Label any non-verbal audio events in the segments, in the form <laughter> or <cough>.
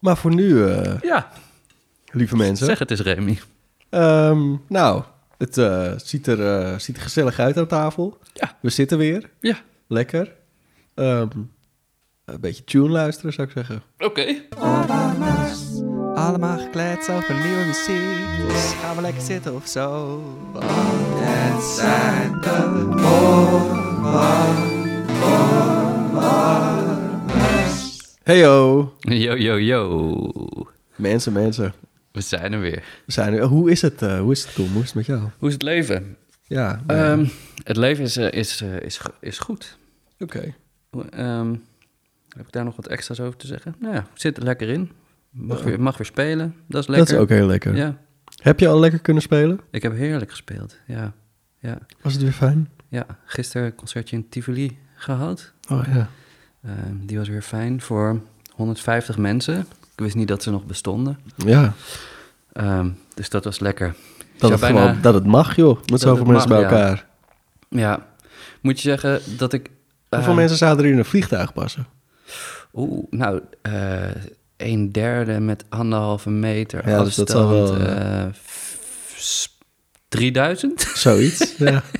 Maar voor nu, eh, Ja, lieve mensen. zeg het eens, Remy. Ehm, nou, het eh, ziet, er, eh, ziet er gezellig uit aan tafel. Ja. We zitten weer. Ja. Lekker. Ehm, een beetje tune luisteren, zou ik zeggen. Oké. Allemaal gekleed over nieuwe muziek, dus gaan we lekker zitten of zo. Want het zijn de Heyo. Yo, yo, yo. Mensen, mensen. We zijn er weer. We zijn er. Hoe is het, eh, hoe is het, Tom? Hoe is het met jou? Hoe is het leven? Ja, Ehm, het leven is, eh, is, eh, is, is goed. oké. Ehm, heb ik daar nog wat extra's over te zeggen? Nou ja, zit er lekker in. Mag, Ja. weer, mag weer spelen. Dat is Dat lekker. is ook heel lekker. Ja, Heb je al lekker kunnen spelen? ik heb heerlijk gespeeld. Ja, ja, Was het weer fijn? ja. Gisteren een concertje in Tivoli gehad. Oh ja. Ehm, die was weer fijn voor 150 mensen. Ik wist niet dat ze nog bestonden. Ja, Ehm, dus dat was lekker. dat, het bijna- gewoon, dat het mag, joh. Met Dat zoveel mensen mag, bij elkaar. Ja, moet je zeggen dat ik... Hoeveel eh, mensen zouden er in een vliegtuig passen? Oeh, nou, eh een derde met anderhalve meter Ja, dus afstand. dat zal wel, eh, f- s- 3000? Zoiets. ja. <laughs>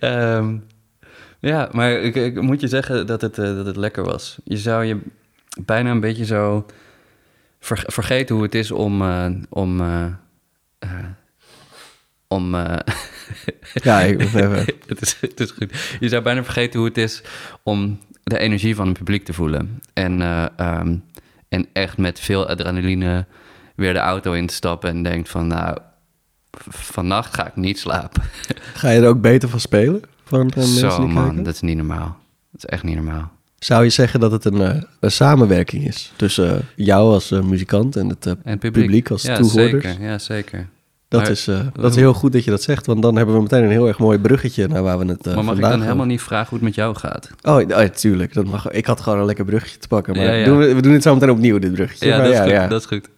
Ehm, ja, maar ik, ik moet je zeggen dat het, eh, dat het lekker was. Je zou je bijna een beetje zo ver- vergeten hoe het is om... eh, om eh, om <laughs> Ja, ik even. <laughs> het, is, het is goed. Je zou bijna vergeten hoe het is om de energie van het publiek te voelen. En, eh, ehm, en echt met veel adrenaline weer de auto in te stappen en denkt van nou, vannacht ga ik niet slapen. Ga je er ook beter van spelen? Van mensen Zo die man, kijken? dat is niet normaal. Dat is echt niet normaal. Zou je zeggen dat het een, eh, een samenwerking is tussen eh, jou als eh, muzikant en het En het publiek, publiek als ja, toehoorders? Zeker, ja, zeker. Dat, Maar- is, dat is heel goed dat je dat zegt, want dan hebben we meteen een heel erg mooi bruggetje naar waar we het maar mag ik dan helemaal over- niet vragen hoe het met jou gaat? Oh, oh, ja, tuurlijk. Dat mag. Ik had gewoon een lekker bruggetje te pakken, maar Ja, ja. Doen we, we doen het zo meteen opnieuw, dit bruggetje. Ja, dat is goed. ja. Dat is goed.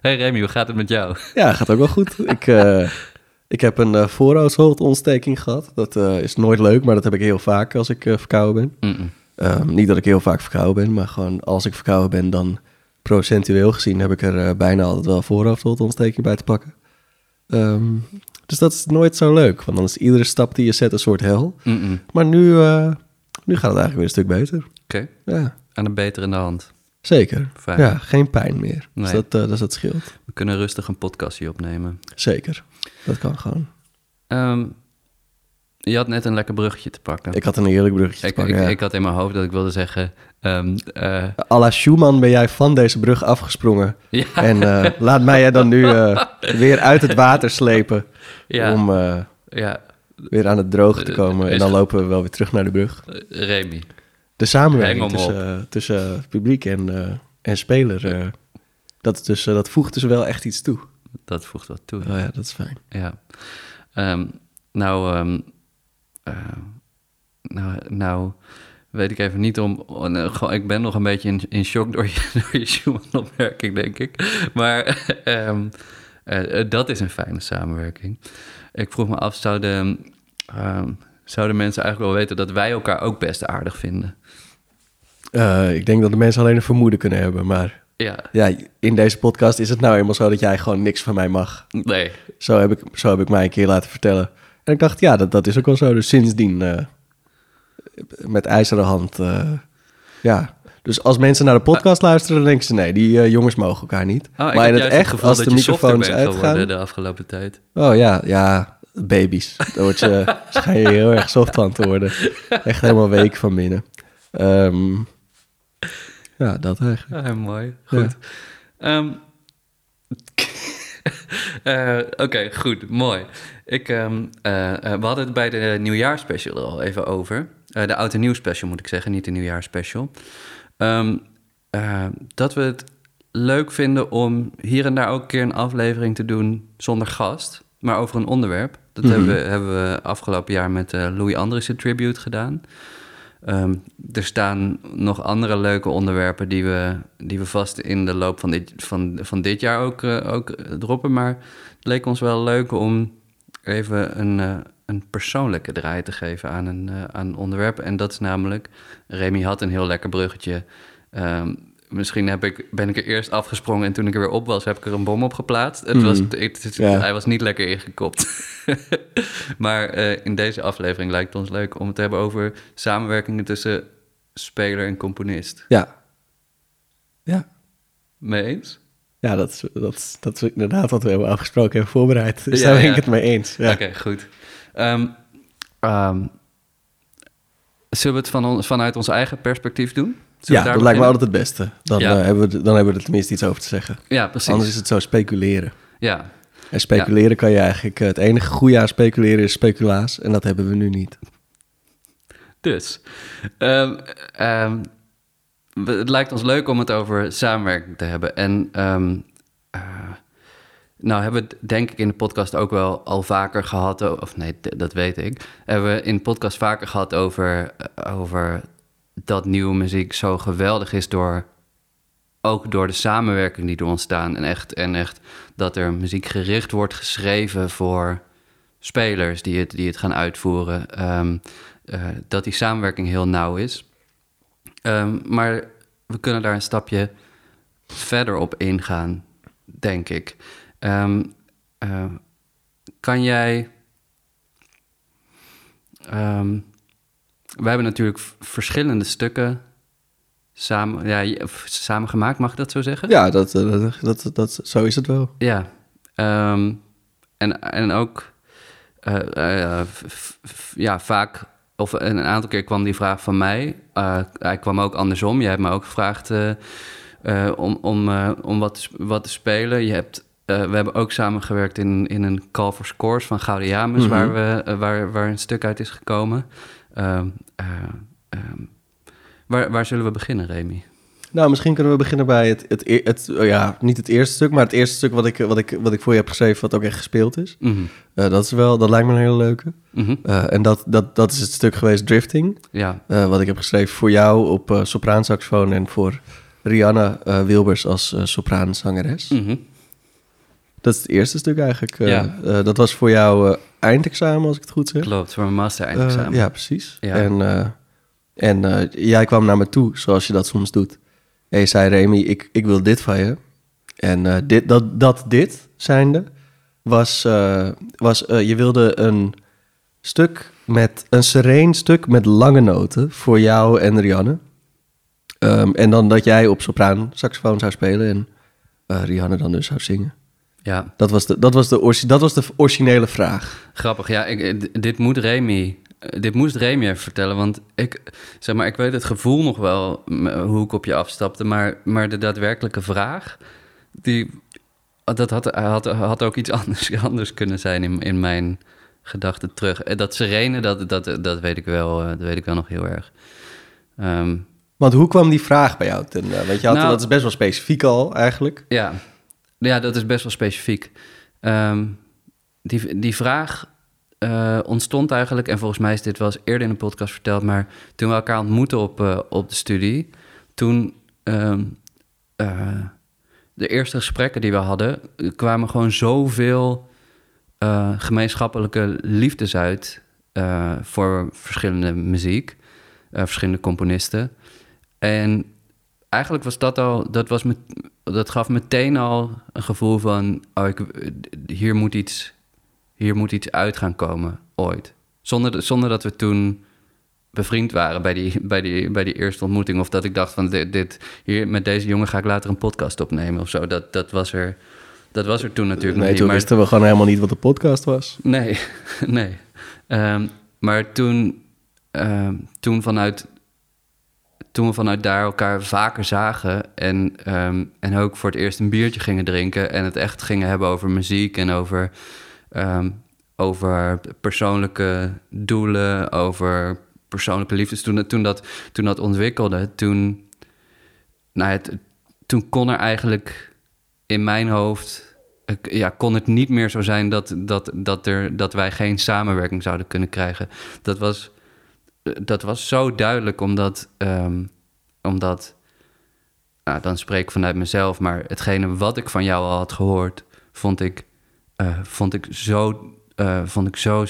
Hey Remy, hoe gaat het met jou? Ja, gaat ook wel goed. ik, <laughs> ik heb een uh, voorhoofdholtontsteking gehad. Dat eh, is nooit leuk, maar dat heb ik heel vaak als ik eh, verkouden ben. Ehm, niet dat ik heel vaak verkouden ben, maar gewoon als ik verkouden ben, dan procentueel gezien heb ik er eh, bijna altijd wel voorhoofdholtontsteking bij te pakken. Ehm, dus dat is nooit zo leuk, want dan is iedere stap die je zet een soort hel. Maar nu, eh, nu gaat het eigenlijk weer een stuk beter. Oké, Ja, aan de beter in de hand. zeker. Fijn. Ja, geen pijn meer. Dus, dat, eh, dus dat scheelt. We kunnen rustig een podcastje opnemen. Zeker. Dat kan gewoon. Ehm, je had net een lekker bruggetje te pakken. Ik had een heerlijk bruggetje te ik, pakken, ik, ja. ik had in mijn hoofd dat ik wilde zeggen... ehm, eh, à la Schumann ben jij van deze brug afgesprongen. ja, En eh, laat mij jij dan nu eh, <laughs> weer uit het water slepen ja, om ja, weer aan het droge te komen. En dan lopen we wel weer terug naar de brug. Remy. De samenwerking tussen, tussen publiek en, en speler, dat, dus, dat voegt dus wel echt iets toe. Dat voegt wat toe. Oh ja, dat is fijn. Ja. Ehm, nou, ehm, eh, nou, nou, weet ik even niet om... gewoon- ik ben nog een beetje in, in shock door je, <laughs> door je Schumann-opmerking, denk ik. Maar <laughs> ehm, eh, eh, dat is een fijne samenwerking. Ik vroeg me af, zouden, ehm, zouden mensen eigenlijk wel weten... dat wij elkaar ook best aardig vinden? Eh, ik denk dat de mensen alleen een vermoeden kunnen hebben. Maar Ja, ja, in deze podcast is het nou eenmaal zo dat jij gewoon niks van mij mag. nee. Zo heb ik, zo heb ik mij een keer laten vertellen. En ik dacht, ja, dat, dat is ook wel zo. Dus sindsdien eh, met ijzeren hand. eh, ja. Dus als mensen naar de podcast luisteren, dan denken ze... nee, die eh, jongens mogen elkaar niet. Oh, ik maar in het echt, gevoel als dat de microfoons uitgaan... de afgelopen tijd. Oh ja, ja, baby's. Daar word je, <laughs> schijn je heel erg soft van te worden. Echt helemaal week van binnen. Ehm, ja, dat eigenlijk. Ja, mooi. Goed. Ehm, <laughs> eh, Oké, goed. Mooi. Ik, ehm, eh, eh, we hadden het bij de nieuwjaarsspecial er al even over. De oud en nieuw special moet ik zeggen, niet de nieuwjaarsspecial. Ehm, eh, dat we het leuk vinden om hier en daar ook een keer een aflevering te doen zonder gast, maar over een onderwerp. Dat Mhm. hebben, we, hebben we afgelopen jaar met Louis Andriessen Tribute gedaan. Ehm, er staan nog andere leuke onderwerpen die we, die we vast in de loop van dit, van, van dit jaar ook, eh, ook droppen. Maar het leek ons wel leuk om even een, eh, een persoonlijke draai te geven aan een, eh, aan onderwerp. En dat is namelijk, Remy had een heel lekker bruggetje. Ehm, misschien heb ik, ben ik er eerst afgesprongen en toen ik er weer op was, heb ik er een bom op geplaatst. Het Mhm. was, het, het- Ja. Hij was niet lekker ingekopt. <laughs> maar eh, in deze aflevering lijkt het ons leuk om het te hebben over samenwerkingen tussen speler en componist. Ja. Ja. Mee eens? Ja, dat is, dat, is, dat is inderdaad wat we hebben afgesproken en voorbereid. Dus Ja, daar ben ja. ik het mee eens. Ja. Oké, goed. Ehm, ehm, zullen we het van ons, vanuit ons eigen perspectief doen? Ja, dat lijkt me altijd het beste. Dan, Ja. eh, hebben we, dan hebben we er tenminste iets over te zeggen. Ja, precies. Anders is het zo speculeren. Ja, En speculeren kan je eigenlijk... eh, Het enige goede aan speculeren is speculaas. En dat hebben we nu niet. dus. ehm, ehm, het lijkt ons leuk om het over samenwerking te hebben. En ehm, eh, nou hebben we het denk ik in de podcast ook wel al vaker gehad... of nee, dat weet ik. Hebben we in de podcast vaker gehad over, over dat nieuwe muziek zo geweldig is door... ook door de samenwerking die er ontstaan. En echt, en echt dat er muziek gericht wordt geschreven voor spelers die het, die het gaan uitvoeren. Ehm, eh, dat die samenwerking heel nauw is. Ehm, maar we kunnen daar een stapje verder op ingaan, denk ik. Ehm, eh, kan jij. We hebben natuurlijk verschillende stukken samen, ja, samen gemaakt, mag ik dat zo zeggen? Ja, dat, eh, dat, dat, dat, zo is het wel. Ja, ehm, en, en ook eh, eh, f- f- f- ja, vaak, of een aantal keer kwam die vraag van mij. Hij kwam ook andersom. Je hebt me ook gevraagd om, om, om wat, wat te spelen. Je hebt, we hebben ook samengewerkt in, in een Call for Scores van Gouden Jamus, Mhm. waar, we, waar, waar een stuk uit is gekomen. Ehm, eh, ehm, waar, waar zullen we beginnen, Remy? Nou, misschien kunnen we beginnen bij het, het, e- het, oh ja, niet het eerste stuk, maar het eerste stuk wat ik, wat ik, wat ik voor je heb geschreven, wat ook echt gespeeld is. Mhm, Eh, dat is wel, dat lijkt me een hele leuke. mhm, Eh, en dat, dat, dat is het stuk geweest Drifting, Ja, wat ik heb geschreven voor jou op sopraansaxofoon en voor Rihanna Wilbers als sopraanzangeres. mhm, Dat is het eerste stuk eigenlijk. Ja. dat was voor jou eindexamen, als ik het goed zeg. klopt. Voor mijn master Eh, eindexamen. ja, precies. Ja. En, eh, en eh, jij kwam naar me toe, zoals je dat soms doet. En je zei, Remy, ik, ik wil dit van je. En dit, dat, dat dit zijnde was, was je wilde een stuk met, een sereen stuk met lange noten voor jou en Rianne. Ehm, en dan dat jij op sopraan saxofoon zou spelen en Rianne dan dus zou zingen. Ja. Dat was de, dat was de, dat was de originele vraag. Grappig, ja, ik, eh, dit moet Remy, eh, dit moest Remy even vertellen, want ik, zeg maar, ik weet het gevoel nog wel hoe ik op je afstapte, maar, maar de daadwerkelijke vraag, die, dat had, had, had ook iets <laughs> anders, anders kunnen zijn in, in mijn gedachten terug. Eh, Dat serene, dat, dat, dat weet ik wel, dat weet ik wel nog heel erg. Ehm, Want hoe kwam die vraag bij jou ten? want je had, Nou- dat is best wel specifiek al eigenlijk. Ja, ja dat is best wel specifiek. Ehm, die, die vraag eh, ontstond eigenlijk, en volgens mij is dit wel eens eerder in de podcast verteld, maar toen we elkaar ontmoetten op, eh, op de studie, toen eh, de eerste gesprekken die we hadden, kwamen gewoon zoveel gemeenschappelijke liefdes uit voor verschillende muziek, verschillende componisten. En eigenlijk was dat al, dat, was met, dat gaf meteen al een gevoel van, oh, ik, hier, moet iets, hier moet iets uit gaan komen, ooit. Zonder, de- zonder dat we toen bevriend waren bij die, bij, die, bij die eerste ontmoeting. Of dat ik dacht van, dit, dit, hier, met deze jongen ga ik later een podcast opnemen of zo. Dat, dat, was, er, dat was er toen natuurlijk nee, niet. toen maar- wisten we gewoon helemaal niet wat de podcast was. Nee, <laughs> nee. Ehm, maar toen, ehm, toen, vanuit, toen we vanuit daar elkaar vaker zagen en, ehm, en ook voor het eerst een biertje gingen drinken en het echt gingen hebben over muziek en over, ehm, over persoonlijke doelen, over persoonlijke liefdes. Toen, toen, dat, toen dat ontwikkelde, toen, nou, toen kon er eigenlijk in mijn hoofd ik- ja, kon het niet meer zo zijn dat, dat, dat, er, dat wij geen samenwerking zouden kunnen krijgen. Dat was, dat was zo duidelijk, omdat, ehm, omdat nou, dan spreek ik vanuit mezelf, maar hetgene wat ik van jou al had gehoord, vond ik, eh, vond ik zo. eh, vond ik zo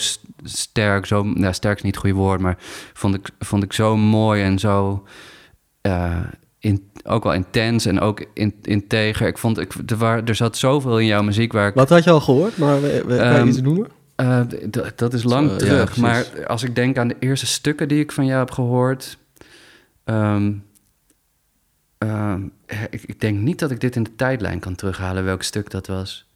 sterk, zo, nou, sterk is niet het goede woord, maar vond ik, vond ik zo mooi en zo, eh, in, ook wel intens en ook in, integer. Ik vond, ik, er, waar, er zat zoveel in jouw muziek waar ik... Wat had je al gehoord? Maar we, we, kan je Ehm, iets noemen? Eh, dat is lang terug. maar als ik denk aan de eerste stukken die ik van jou heb gehoord. ehm, ehm, ik, ik denk niet dat ik dit in de tijdlijn kan terughalen welk stuk dat was.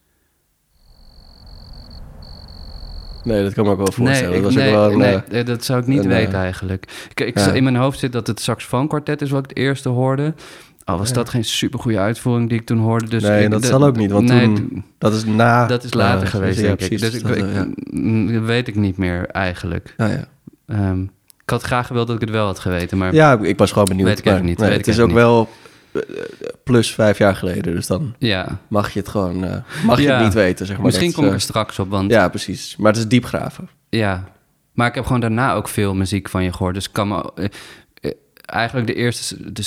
Nee, dat kan me ook wel voorstellen. ik- dat nee, ook wel een, nee, eh, eh, dat zou ik niet een, weten eh, eigenlijk. Ik, ik, ja. In mijn hoofd zit dat het saxofoonkwartet is wat ik het eerste hoorde. Al was Ja. dat geen supergoeie uitvoering die ik toen hoorde. Dus Nee, ik- dat zal ook niet, want nee, toen- dat is na... dat is later geweest, ja, denk ik. precies, Dus ik, dat, ik- eh, ja. mm, weet ik niet meer eigenlijk. Ehm, ik had graag gewild dat ik het wel had geweten, maar ja, ik was gewoon benieuwd. Weet ik maar niet, nee, weet het is ook wel eh, plus vijf jaar geleden, dus dan ja. mag je het gewoon... eh, mag je het niet weten, zeg maar. Misschien Dat, kom ik er straks op, want Ja, precies. Maar het is diep graven. Ja, maar ik heb gewoon daarna ook veel muziek van je gehoord. Dus kan me, eigenlijk de eerste de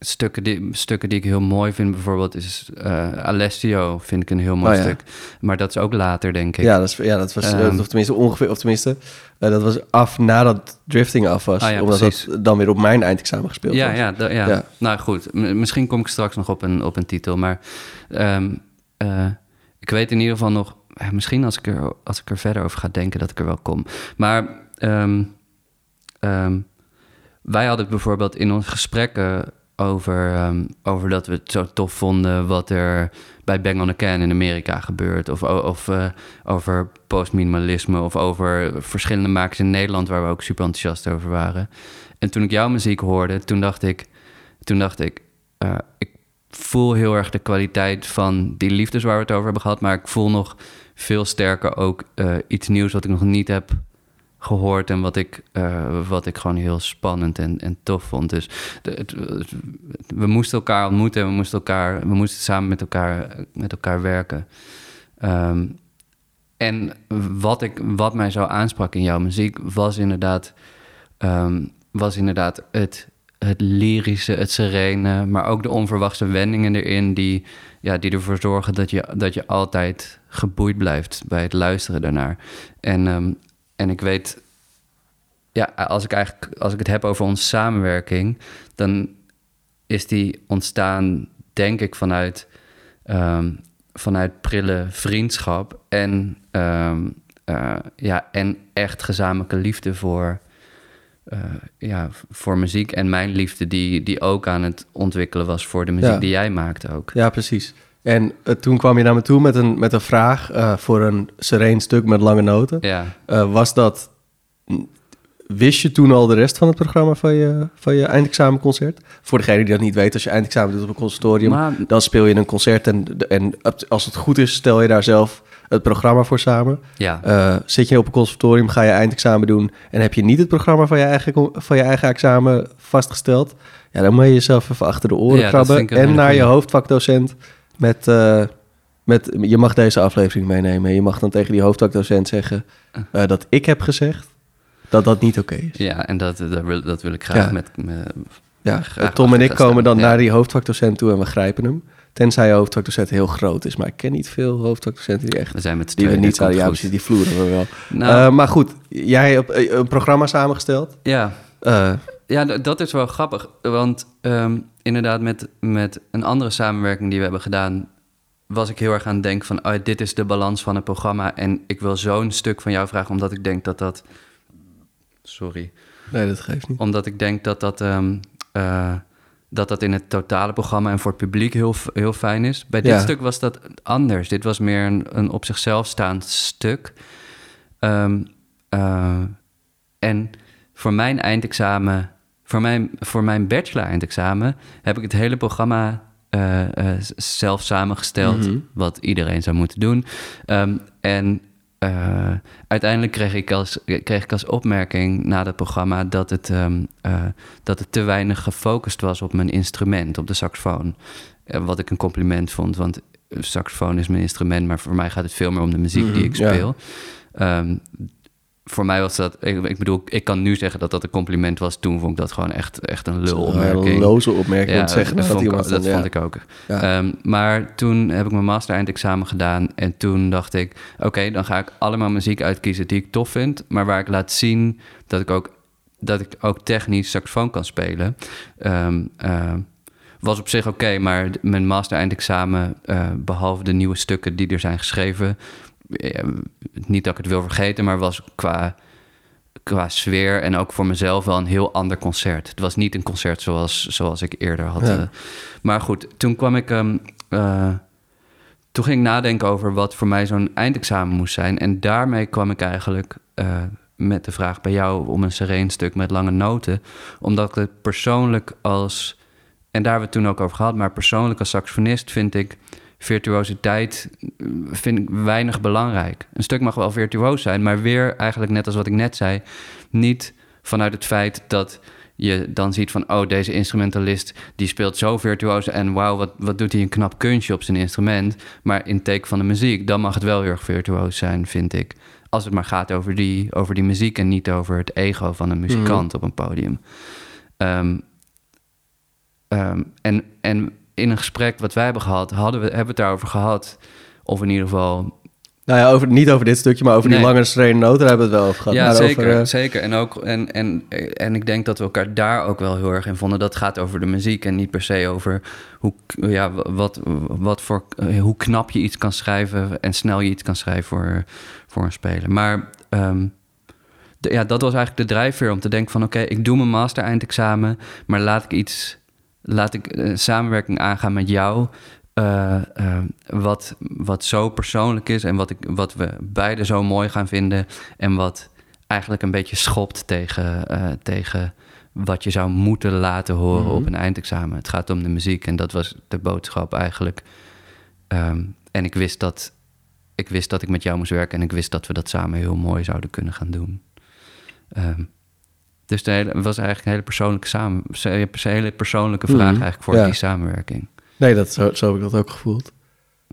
stukken, die, stukken die ik heel mooi vind, bijvoorbeeld, is eh, Alessio, vind ik een heel mooi Oh, ja. stuk. Maar dat is ook later, denk ik. Ja, dat, is, ja, dat was, Ehm. of tenminste ongeveer, of tenminste, eh, dat was af nadat drifting af was. Ah, ja, omdat precies. dat dan weer op mijn eindexamen gespeeld ja, was. ja, da- ja. Ja. Nou goed, M- misschien kom ik straks nog op een, op een titel. Maar ehm, eh, ik weet in ieder geval nog... misschien als ik, er, als ik er verder over ga denken dat ik er wel kom. Maar ehm, wij hadden het bijvoorbeeld in onze gesprekken over, ehm, over dat we het zo tof vonden... wat er bij Bang on a Can in Amerika gebeurt. Of, of eh, over postminimalisme. Of over verschillende makers in Nederland... waar we ook super enthousiast over waren. En toen ik jouw muziek hoorde, toen dacht ik... Toen dacht ik, eh, ik voel heel erg de kwaliteit van die liefdes waar we het over hebben gehad. Maar ik voel nog veel sterker ook eh, iets nieuws wat ik nog niet heb gehoord. En wat ik, eh, wat ik gewoon heel spannend en, en tof vond. Dus we moesten elkaar ontmoeten en we moesten, elkaar, we moesten samen met elkaar, met elkaar werken. Ehm, en wat, ik, wat mij zo aansprak in jouw muziek was inderdaad, ehm, was inderdaad het, het lyrische, het serene, maar ook de onverwachte wendingen erin die, ja, die ervoor zorgen dat je, dat je altijd geboeid blijft bij het luisteren daarnaar. En, ehm, en ik weet, ja, als ik eigenlijk als ik het heb over onze samenwerking, dan is die ontstaan, denk ik, vanuit, ehm, vanuit prille vriendschap en, ehm, eh, ja, en echt gezamenlijke liefde voor, eh, ja, voor muziek. En mijn liefde, die, die ook aan het ontwikkelen was voor de muziek Ja. die jij maakte ook. Ja, precies. En eh, toen kwam je naar me toe met een, met een vraag eh, voor een sereen stuk met lange noten. Ja, Eh, was dat... Wist je toen al de rest van het programma van je, van je eindexamenconcert? Voor degene die dat niet weet, als je eindexamen doet op een conservatorium... maar dan speel je een concert en, en als het goed is, stel je daar zelf het programma voor samen. ja. Zit je op een conservatorium, ga je eindexamen doen... en heb je niet het programma van je eigen, van je eigen examen vastgesteld... ja, dan moet je jezelf even achter de oren Ja, krabben... en naar je hoofdvakdocent met... eh, met je mag deze aflevering meenemen. En je mag dan tegen die hoofdvakdocent zeggen... eh, dat ik heb gezegd dat dat niet oké is. ja, en dat, dat, wil, dat wil ik graag Ja. met... met Ja, Tom en ik komen dan ja. naar die hoofdvakdocent toe en we grijpen hem. Tenzij hoofdvakdocent heel groot is. Maar ik ken niet veel hoofdvakdocenten die echt... we zijn met Die we niet zouden... Ja, precies, die vloeren we wel. Nou, Eh, maar goed, jij hebt eh, een programma samengesteld. ja, Eh, Ja, dat is wel grappig. Want ehm, inderdaad, met, met een andere samenwerking die we hebben gedaan, was ik heel erg aan het denken van, oh, dit is de balans van het programma. En ik wil zo'n stuk van jou vragen, omdat ik denk dat dat. Sorry. nee, dat geeft niet. Omdat ik denk dat dat, ehm, eh, dat, dat in het totale programma en voor het publiek heel, heel fijn is. Bij dit Ja. stuk was dat anders. Dit was meer een, een op zichzelf staand stuk. Ehm, eh, en voor mijn eindexamen, voor mijn, voor mijn bachelor-eindexamen, heb ik het hele programma eh, eh, zelf samengesteld, Mhm. wat iedereen zou moeten doen. Ehm, en eh, uiteindelijk kreeg ik, als, kreeg ik als opmerking na dat programma dat het, ehm, eh, dat het te weinig gefocust was op mijn instrument, op de saxofoon. Wat ik een compliment vond, want saxofoon is mijn instrument, maar voor mij gaat het veel meer om de muziek die Mhm, ik ja. speel. Voor mij was dat, ik, ik bedoel, ik kan nu zeggen dat dat een compliment was. Toen vond ik dat gewoon echt, echt een Een lulopmerking. loze opmerking. Ja, zeggen dat, dat, vond, ik, dat dan, ja. vond ik ook. Ja. Ehm, maar toen heb ik mijn master eindexamen gedaan. En toen dacht ik, oké, dan ga ik allemaal muziek uitkiezen die ik tof vind. Maar waar ik laat zien dat ik ook, dat ik ook technisch saxofoon kan spelen. Ehm, ehm, was op zich oké, maar mijn master eindexamen, eh, behalve de nieuwe stukken die er zijn geschreven, eh, niet dat ik het wil vergeten, maar was qua, qua sfeer en ook voor mezelf wel een heel ander concert. Het was niet een concert zoals, zoals ik eerder had. Ja. eh. maar goed, toen kwam ik. ehm, eh, toen ging ik nadenken over wat voor mij zo'n eindexamen moest zijn. En daarmee kwam ik eigenlijk eh, met de vraag bij jou om een sereen stuk met lange noten. Omdat ik het persoonlijk als, en daar hebben we het toen ook over gehad, maar persoonlijk als saxofonist vind ik virtuositeit eh, vind ik weinig belangrijk. Een stuk mag wel virtuoos zijn, maar weer eigenlijk net als wat ik net zei, niet vanuit het feit dat je dan ziet van, oh, deze instrumentalist die speelt zo virtuoos en wauw, wat, wat doet hij een knap kunstje op zijn instrument. Maar in teken van de muziek, dan mag het wel heel erg virtuoos zijn, vind ik. Als het maar gaat over die, over die muziek en niet over het ego van een muzikant op een podium. Ehm, ehm, en, en in een gesprek wat wij hebben gehad, hadden we, hebben we het daarover gehad. Of in ieder geval Nou ja, over, niet over dit stukje, maar over die lange serene noten daar hebben we het wel over gehad. Ja, maar zeker. Over, eh, zeker. En, ook, en, en, en ik denk dat we elkaar daar ook wel heel erg in vonden. Dat gaat over de muziek en niet per se over hoe, ja, wat, wat voor, eh, hoe knap je iets kan schrijven en snel je iets kan schrijven voor, voor een speler. Maar ehm, ja, dat was eigenlijk de drijfveer om te denken van... oké, ik doe mijn master eindexamen, maar laat ik iets... laat ik een samenwerking aangaan met jou... eh, eh, wat, wat zo persoonlijk is en wat, ik, wat we beide zo mooi gaan vinden... en wat eigenlijk een beetje schopt tegen, eh, tegen wat je zou moeten laten horen Mhm. op een eindexamen. Het gaat om de muziek en dat was de boodschap eigenlijk. Ehm, en ik wist, dat, ik wist dat ik met jou moest werken en ik wist dat we dat samen heel mooi zouden kunnen gaan doen. Ehm, dus de hele, het was eigenlijk een hele persoonlijke, samen, een hele persoonlijke vraag Mhm, eigenlijk voor ja. die samenwerking. Nee, dat, zo, zo heb ik dat ook gevoeld.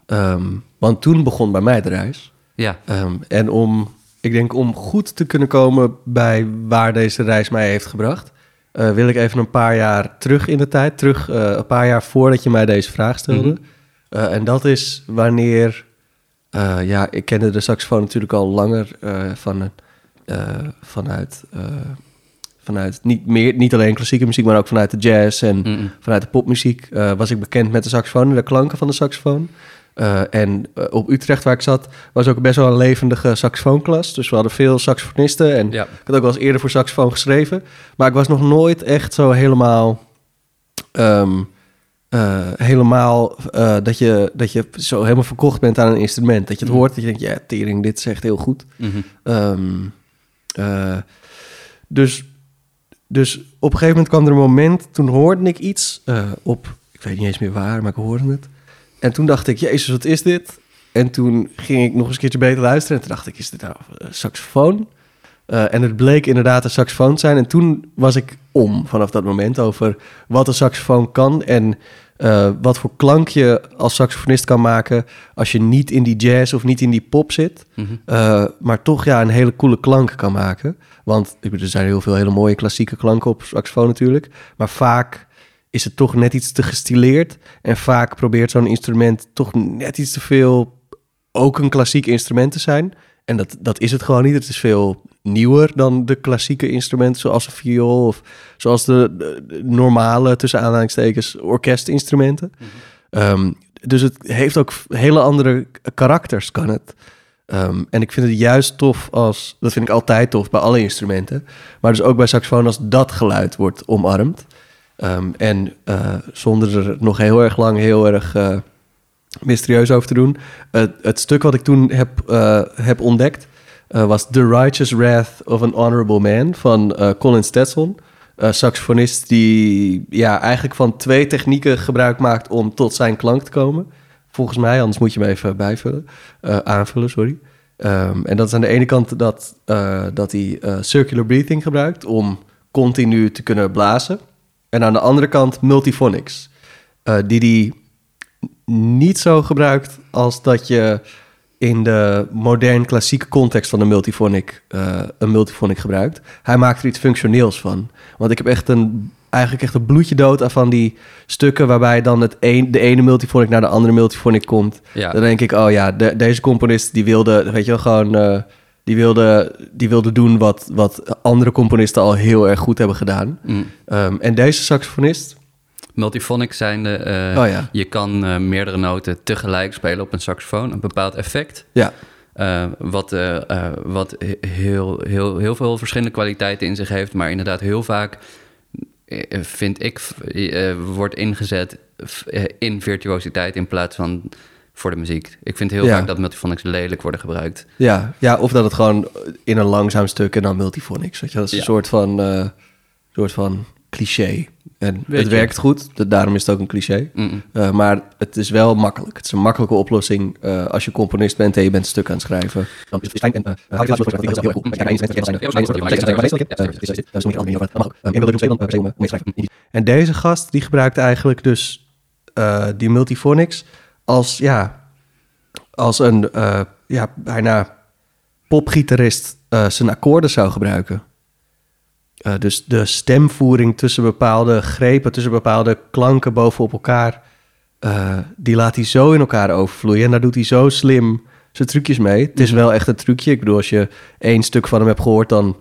Ehm, want toen begon bij mij de reis. Ja, Ehm, en om, ik denk om goed te kunnen komen bij waar deze reis mij heeft gebracht, eh, wil ik even een paar jaar terug in de tijd, terug eh, een paar jaar voordat je mij deze vraag stelde. Mhm. Eh, en dat is wanneer, ja, ik kende de saxofoon natuurlijk al langer van, vanuit, vanuit niet, meer, niet alleen klassieke muziek, maar ook vanuit de jazz en vanuit de popmuziek eh, was ik bekend met de saxofoon en de klanken van de saxofoon. Eh, en eh, op Utrecht, waar ik zat, was ook best wel een levendige saxofoonklas. Dus we hadden veel saxofonisten. En ja. ik had ook wel eens eerder voor saxofoon geschreven. Maar ik was nog nooit echt zo helemaal... ehm, eh, helemaal dat, je, dat je zo helemaal verkocht bent aan een instrument. Dat je het Mhm. hoort, dat je denkt, ja, tering, dit is echt heel goed. Mhm. Ehm, eh, dus, dus op een gegeven moment kwam er een moment, toen hoorde ik iets eh, op, ik weet niet eens meer waar, maar ik hoorde het. En toen dacht ik, jezus, wat is dit? En toen ging ik nog eens een keertje beter luisteren. En toen dacht ik, is dit nou een saxofoon? Eh, en het bleek inderdaad een saxofoon te zijn. En toen was ik om vanaf dat moment over wat een saxofoon kan. En eh, wat voor klank je als saxofonist kan maken als je niet in die jazz of niet in die pop zit. Mhm. Uh, maar toch ja, een hele coole klank kan maken. Want ik bedoel, er zijn heel veel hele mooie klassieke klanken op saxofoon natuurlijk. Maar vaak is het toch net iets te gestileerd. En vaak probeert zo'n instrument toch net iets te veel ook een klassiek instrument te zijn. En dat, dat is het gewoon niet. Het is veel nieuwer dan de klassieke instrumenten zoals een viool... of zoals de, normale, tussen aanhalingstekens, orkestinstrumenten. Ehm, dus het heeft ook hele andere karakters, kan het. Ehm, en ik vind het juist tof als... Dat vind ik altijd tof bij alle instrumenten. Maar dus ook bij saxofoon als dat geluid wordt omarmd. Ehm, en eh, zonder er nog heel erg lang heel erg eh, mysterieus over te doen. Het- het stuk wat ik toen heb, eh, heb ontdekt... eh, was The Righteous Wrath of an Honorable Man van eh, Colin Stetson. Een saxofonist die ja, eigenlijk van twee technieken gebruik maakt om tot zijn klank te komen. Volgens mij, anders moet je hem even bijvullen. aanvullen, sorry. Ehm, en dat is aan de ene kant dat, dat hij circular breathing gebruikt om continu te kunnen blazen. En aan de andere kant multiphonics, die hij niet zo gebruikt als dat je in de modern klassieke context van een multiphonic, eh, een multiphonic gebruikt. Hij maakt er iets functioneels van. Want ik heb echt een, eigenlijk echt een bloedje dood aan van die stukken waarbij dan het een, de ene multiphonic naar de andere multiphonic komt. Ja. Dan denk ik, oh ja, de- deze componist die wilde, weet je wel, gewoon... eh, die wilde, die wilde doen wat, wat andere componisten al heel erg goed hebben gedaan. Mm. Ehm, en deze saxofonist, multiphonic zijnde, eh, Oh ja. je kan eh, meerdere noten tegelijk spelen op een saxofoon, een bepaald effect. Ja, Eh, wat wat he- heel, heel, heel veel verschillende kwaliteiten in zich heeft, maar inderdaad heel vaak vind ik wordt ingezet in virtuositeit in plaats van voor de muziek. Ik vind heel Ja. vaak dat multiphonics lelijk worden gebruikt. ja, ja, of dat het gewoon in een langzaam stuk en dan je, wel. dat is Ja. een soort van, soort van cliché. En het werkt goed, daarom is het ook een cliché. Mm maar het is wel makkelijk. Het is een makkelijke oplossing uh, als je componist bent en je bent een stuk aan het schrijven. Dan is en. En deze gast die gebruikt eigenlijk dus uh, die multiphonics als ja, als een ja, bijna popgitarist zijn akkoorden zou gebruiken. Eh, dus de stemvoering tussen bepaalde grepen, tussen bepaalde klanken bovenop elkaar, eh, die laat hij zo in elkaar overvloeien. En daar doet hij zo slim zijn trucjes mee. Het is wel echt een trucje. Ik bedoel, als je één stuk van hem hebt gehoord, dan,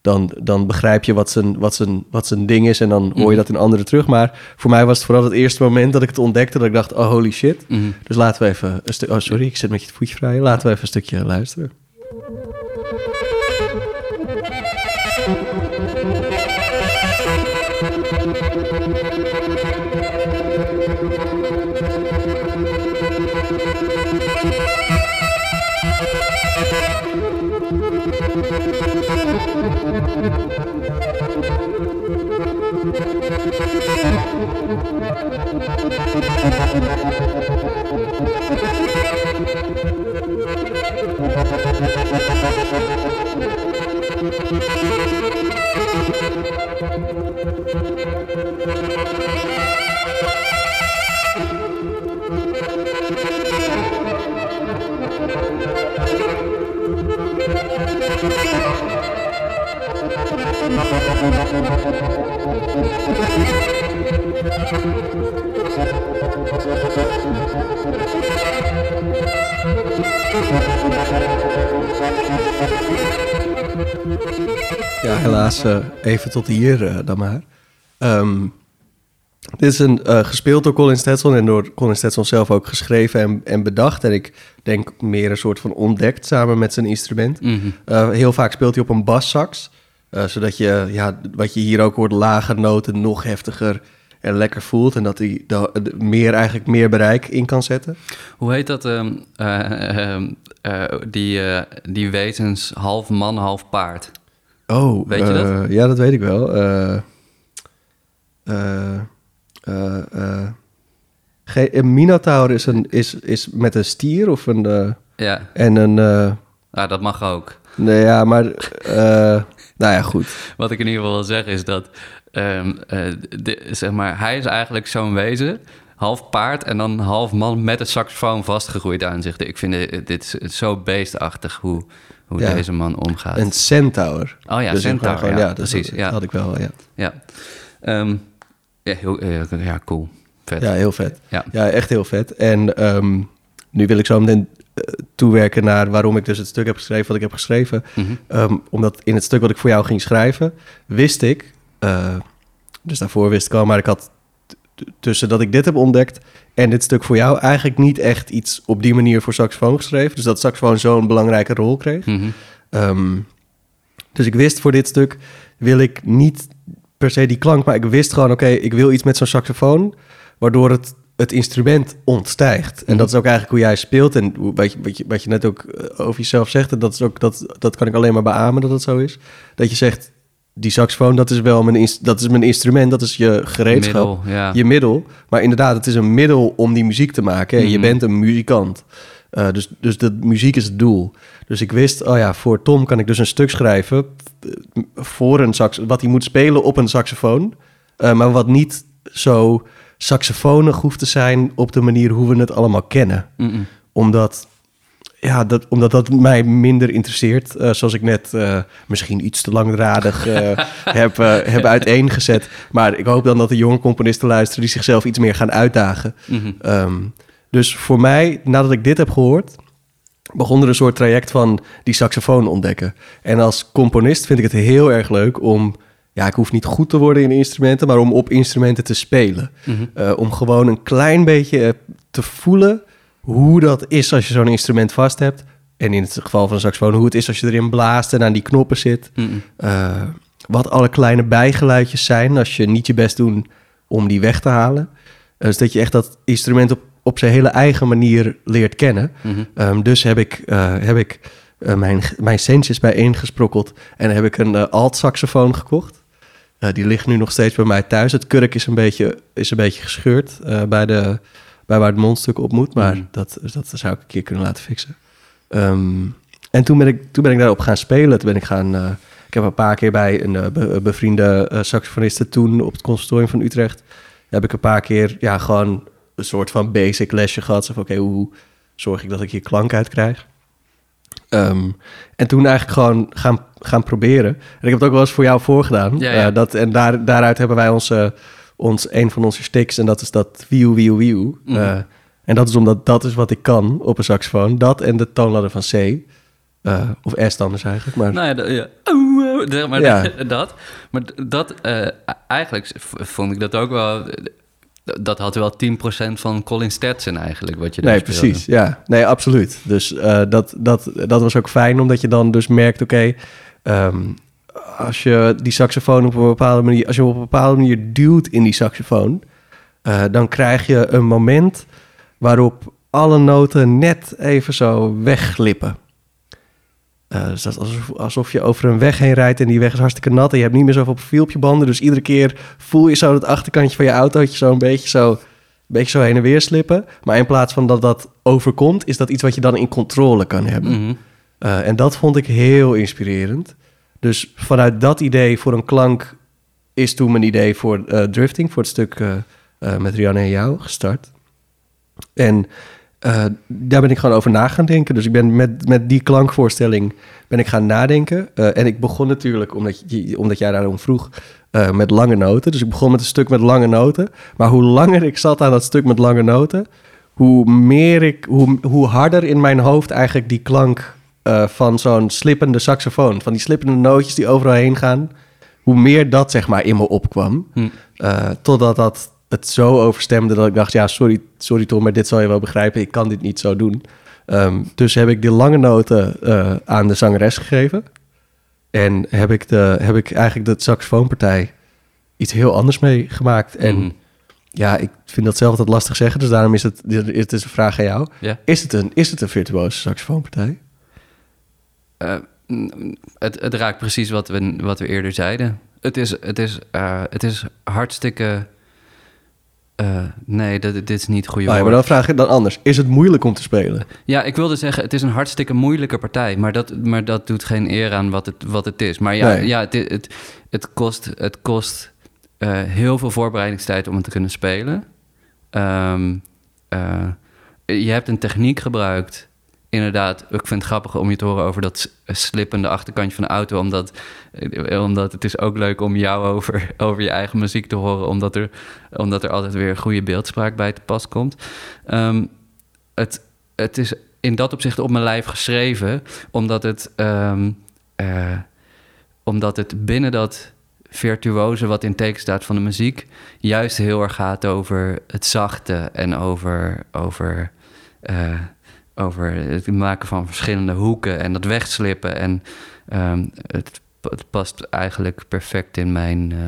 dan, dan begrijp je wat zijn, wat, zijn, wat zijn ding is en dan hoor je dat in anderen terug. Maar voor mij was het vooral het eerste moment dat ik het ontdekte, dat ik dacht, oh holy shit. Mhm. Dus laten we even een stuk. Oh, sorry, ik zit met je voetje vrij. Laten we even een stukje luisteren. Thank you. Ja, helaas eh, even tot hier eh, dan maar. Ehm, dit is een, eh, gespeeld door Colin Stetson en door Colin Stetson zelf ook geschreven en, en bedacht. En ik denk meer een soort van ontdekt samen met zijn instrument. Mhm. Heel vaak speelt hij op een bassax. zodat je, ja, wat je hier ook hoort, lage noten nog heftiger en lekker voelt. En dat hij meer, eigenlijk meer bereik in kan zetten. Hoe heet dat? ehm, eh, ehm, eh, die, die wezens half man, half paard. Oh, Weet je dat? eh, Ja, dat weet ik wel. Eh, eh, een Minotaur is, een, is, is met een stier of een... Ja, en een... ah, dat mag ook. nee, ja, maar... nou ja, goed. Wat ik in ieder geval wil zeggen is dat, ehm, eh, de- zeg maar, hij is eigenlijk zo'n wezen, half paard en dan half man met een saxofoon vastgegroeid aan zich. Ik vind dit, dit is zo beestachtig hoe, hoe Ja. deze man omgaat. Een centaur. oh ja, Dus centaur, gewoon- ja, precies. Dat, ja, had ik wel, ja. ja. Ehm, ja, heel, eh, ja, cool. Vet. Ja, heel vet. Ja. Ja, echt heel vet. En ehm, nu wil ik zo meteen eh, toewerken naar waarom ik dus het stuk heb geschreven wat ik heb geschreven. Mhm. Ehm, omdat in het stuk wat ik voor jou ging schrijven, wist ik, eh, dus daarvoor wist ik al, maar ik had tussen dat ik dit heb ontdekt en dit stuk voor jou eigenlijk niet echt iets op die manier voor saxofoon geschreven. Dus dat saxofoon zo'n belangrijke rol kreeg. Mhm. Ehm, dus ik wist voor dit stuk wil ik niet per se die klank, maar ik wist gewoon, oké, ik wil iets met zo'n saxofoon, waardoor het, het instrument ontstijgt. En Mhm. dat is ook eigenlijk hoe jij speelt en wat je, wat je, wat je net ook eh, over jezelf zegt, en dat, is ook, dat, dat kan ik alleen maar beamen dat het zo is. Dat je zegt, die saxofoon, dat is wel mijn, dat is mijn instrument, dat is je gereedschap Middel, ja. je middel. Maar inderdaad, het is een middel om die muziek te maken. En je Mhm. bent een muzikant. Eh, dus, dus de muziek is het doel. Dus ik wist, oh ja, voor Tom kan ik dus een stuk schrijven eh, voor een sax, wat hij moet spelen op een saxofoon, Eh, maar wat niet zo saxofonig hoeft te zijn op de manier hoe we het allemaal kennen. Mhm. Omdat, ja, dat, omdat dat mij minder interesseert. Eh, zoals ik net eh, misschien iets te langdradig eh, <laughs> heb, heb uiteengezet. Maar ik hoop dan dat de jonge componisten luisteren die zichzelf iets meer gaan uitdagen. Mhm. Ehm, dus voor mij, nadat ik dit heb gehoord, begon er een soort traject van die saxofoon ontdekken. En als componist vind ik het heel erg leuk om ja, ik hoef niet goed te worden in instrumenten, maar om op instrumenten te spelen. Mhm. Om gewoon een klein beetje te voelen hoe dat is als je zo'n instrument vast hebt. En in het geval van een saxofoon, hoe het is als je erin blaast en aan die knoppen zit. Eh, wat alle kleine bijgeluidjes zijn als je niet je best doet om die weg te halen. Eh, dus dat je echt dat instrument op, op zijn hele eigen manier leert kennen. Mhm. Ehm, dus heb ik, eh, heb ik eh, mijn, mijn centjes bijeengesprokkeld en heb ik een alt-saxofoon gekocht. Die ligt nu nog steeds bij mij thuis. Het kurk is een beetje, is een beetje gescheurd bij, de, bij waar het mondstuk op moet. Maar Mhm. dat, dat zou ik een keer kunnen laten fixen. Ehm, en toen ben, ik, toen ben ik daarop gaan spelen. Toen ben ik gaan... eh, ik heb een paar keer bij een eh, be- bevriende eh, saxofoniste toen op het conservatorium van Utrecht... heb ik een paar keer ja, gewoon een soort van basic lesje gehad. Zo van, oké, hoe zorg ik dat ik hier klank uit krijg? Ehm, en toen eigenlijk gewoon gaan, gaan proberen. En ik heb het ook wel eens voor jou voorgedaan. Ja, ja. Dat, en daar, daaruit hebben wij onze, ons, een van onze sticks. En dat is dat wieuw, wieuw, wieuw. Mhm. Eh, en dat is omdat dat is wat ik kan op een saxofoon. Dat en de toonladder van C. Eh, of S dan dus eigenlijk. Maar Nou ja, zeg maar Ja. <laughs> dat. Maar dat, eh, eigenlijk vond ik dat ook wel... Dat had wel 10% van Colin Stetson eigenlijk, wat je daar nee, speelde. precies. Ja, nee, absoluut. Dus dat, dat, dat was ook fijn, omdat je dan dus merkt, oké, ehm, als je die saxofoon op een bepaalde manier, als je op een bepaalde manier duwt in die saxofoon, eh, dan krijg je een moment waarop alle noten net even zo wegglippen. Eh, dus dat is alsof, alsof je over een weg heen rijdt en die weg is hartstikke nat en je hebt niet meer zoveel profiel op je banden. Dus iedere keer voel je zo het achterkantje van je autootje zo een beetje zo, een beetje zo heen en weer slippen. Maar in plaats van dat dat overkomt, is dat iets wat je dan in controle kan hebben. Mhm. Eh, en dat vond ik heel inspirerend. Dus vanuit dat idee voor een klank is toen mijn idee voor eh, drifting, voor het stuk eh, eh, met Rianne en jou gestart. En daar ben ik gewoon over na gaan denken. Dus ik ben met, met die klankvoorstelling ben ik gaan nadenken. En ik begon natuurlijk, omdat, je, omdat jij daarom vroeg, met lange noten. Dus ik begon met een stuk met lange noten. Maar hoe langer ik zat aan dat stuk met lange noten, hoe meer ik, hoe, hoe harder in mijn hoofd eigenlijk die klank eh, van zo'n slippende saxofoon, van die slippende nootjes die overal heen gaan, hoe meer dat zeg maar in me opkwam. Hm. Eh, totdat dat het zo overstemde dat ik dacht, ja, sorry, sorry Tom, maar dit zal je wel begrijpen. Ik kan dit niet zo doen. Ehm, dus heb ik die lange noten eh, aan de zangeres gegeven. En heb ik, de, heb ik eigenlijk de saxofoonpartij iets heel anders mee gemaakt. En Mhm. ja, ik vind dat zelf altijd lastig zeggen. Dus daarom is het, het is een vraag aan jou. Is het een, is het een virtuoze saxofoonpartij? Eh, het, het raakt precies wat we, wat we eerder zeiden. Het is, het is, eh, het is hartstikke... eh, nee, dit, dit is niet goede ja, maar dan vraag ik dan anders. Is het moeilijk om te spelen? Ja, ik wilde zeggen, het is een hartstikke moeilijke partij. Maar dat, maar dat doet geen eer aan wat het, wat het is. Maar ja, Nee. ja het, het, het kost, het kost heel veel voorbereidingstijd om het te kunnen spelen. Ehm, eh, je hebt een techniek gebruikt. Inderdaad, ik vind het grappig om je te horen over dat slippende achterkantje van de auto. Omdat, eh, omdat het is ook leuk om jou <laughs> over, over je eigen muziek te horen. Omdat er, omdat er altijd weer goede beeldspraak bij te pas komt. Ehm, het, het is in dat opzicht op mijn lijf geschreven, omdat het, ehm, eh, omdat het binnen dat virtuoze wat in teken staat van de muziek, juist heel erg gaat over het zachte en over, over, eh, over het maken van verschillende hoeken en dat wegslippen. En ehm, het, het past eigenlijk perfect in mijn, eh,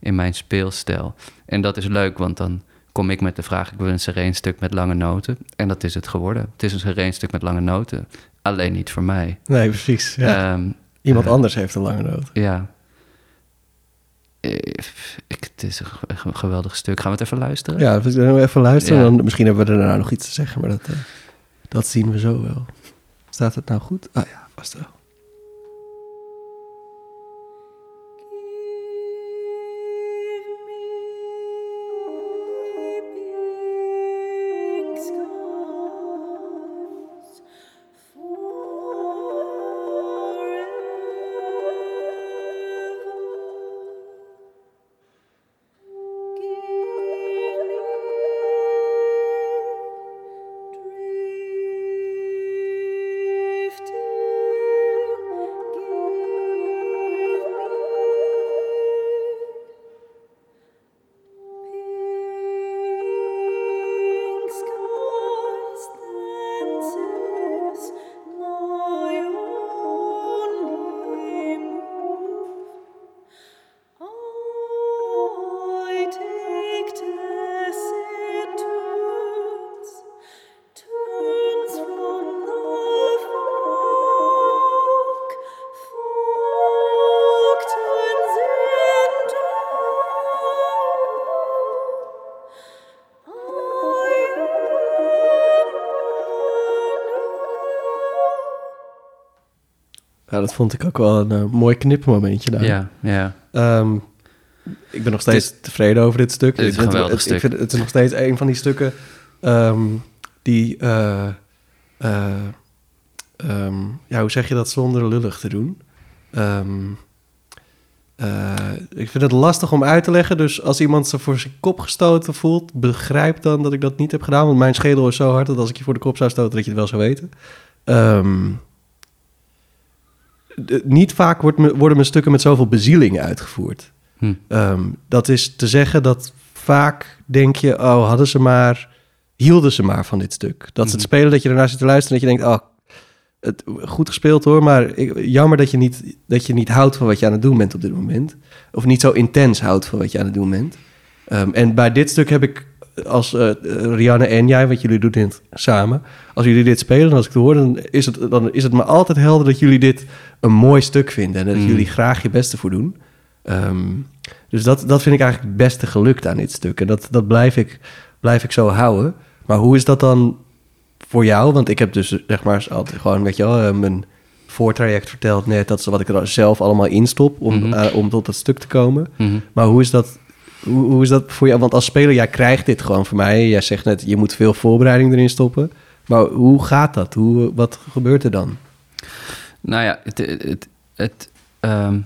in mijn speelstijl. En dat is leuk, want dan kom ik met de vraag: ik wil een sereen stuk met lange noten. En dat is het geworden. Het is een sereen stuk met lange noten. Alleen niet voor mij. Nee, precies. Ja. Ehm, Iemand eh, anders heeft een lange noot. ja. Eh, Ik, het is een ge- een geweldig stuk. Gaan we het even luisteren? Ja, even luisteren. Ja. Dan, misschien hebben we daarna nog iets te zeggen, maar dat, dat zien we zo wel. Staat het nou goed? Ah ja, vast wel. Nou, dat vond ik ook wel een eh, mooi knipmomentje daar. Ja, ja. Ehm, ik ben nog steeds tevreden over dit stuk. Dit is Ik vind- het, Ik stuk. vind, het is nog steeds een van die stukken ehm, die... eh, eh, ehm, ja, hoe zeg je dat zonder lullig te doen? Ik vind het lastig om uit te leggen. Dus als iemand zich voor zijn kop gestoten voelt... begrijp dan dat ik dat niet heb gedaan. Want mijn schedel is zo hard dat als ik je voor de kop zou stoten... dat je het wel zou weten. Ehm, niet vaak wordt me- worden mijn stukken met zoveel bezieling uitgevoerd. Hm. Ehm, dat is te zeggen dat vaak denk je, oh, hadden ze maar, hielden ze maar van dit stuk. Dat ze het Mhm. spelen, dat je ernaar zit te luisteren en dat je denkt, oh, het, goed gespeeld hoor, maar ik, jammer dat je, niet, dat je niet houdt van wat je aan het doen bent op dit moment. Of niet zo intens houdt van wat je aan het doen bent. Ehm, en bij dit stuk heb ik als eh, Rianne en jij, wat jullie doen dit samen, als jullie dit spelen en als ik het hoor, dan is het, dan is het me altijd helder dat jullie dit een mooi stuk vinden en dat Mm. jullie graag je beste voor doen. Ehm, dus dat, dat vind ik eigenlijk het beste gelukt aan dit stuk. En dat, dat blijf, ik, blijf ik zo houden. Maar hoe is dat dan voor jou? Want ik heb dus zeg maar altijd gewoon, weet je wel, eh, mijn voortraject verteld net. Dat is wat ik er zelf allemaal instop om, Mhm. eh, om tot dat stuk te komen. Mhm. Maar hoe is dat... Hoe, hoe is dat voor jou? Want als speler, jij krijgt dit gewoon van mij. Jij zegt net, je moet veel voorbereiding erin stoppen. Maar hoe gaat dat? Hoe, wat gebeurt er dan? Nou ja, het, ehm,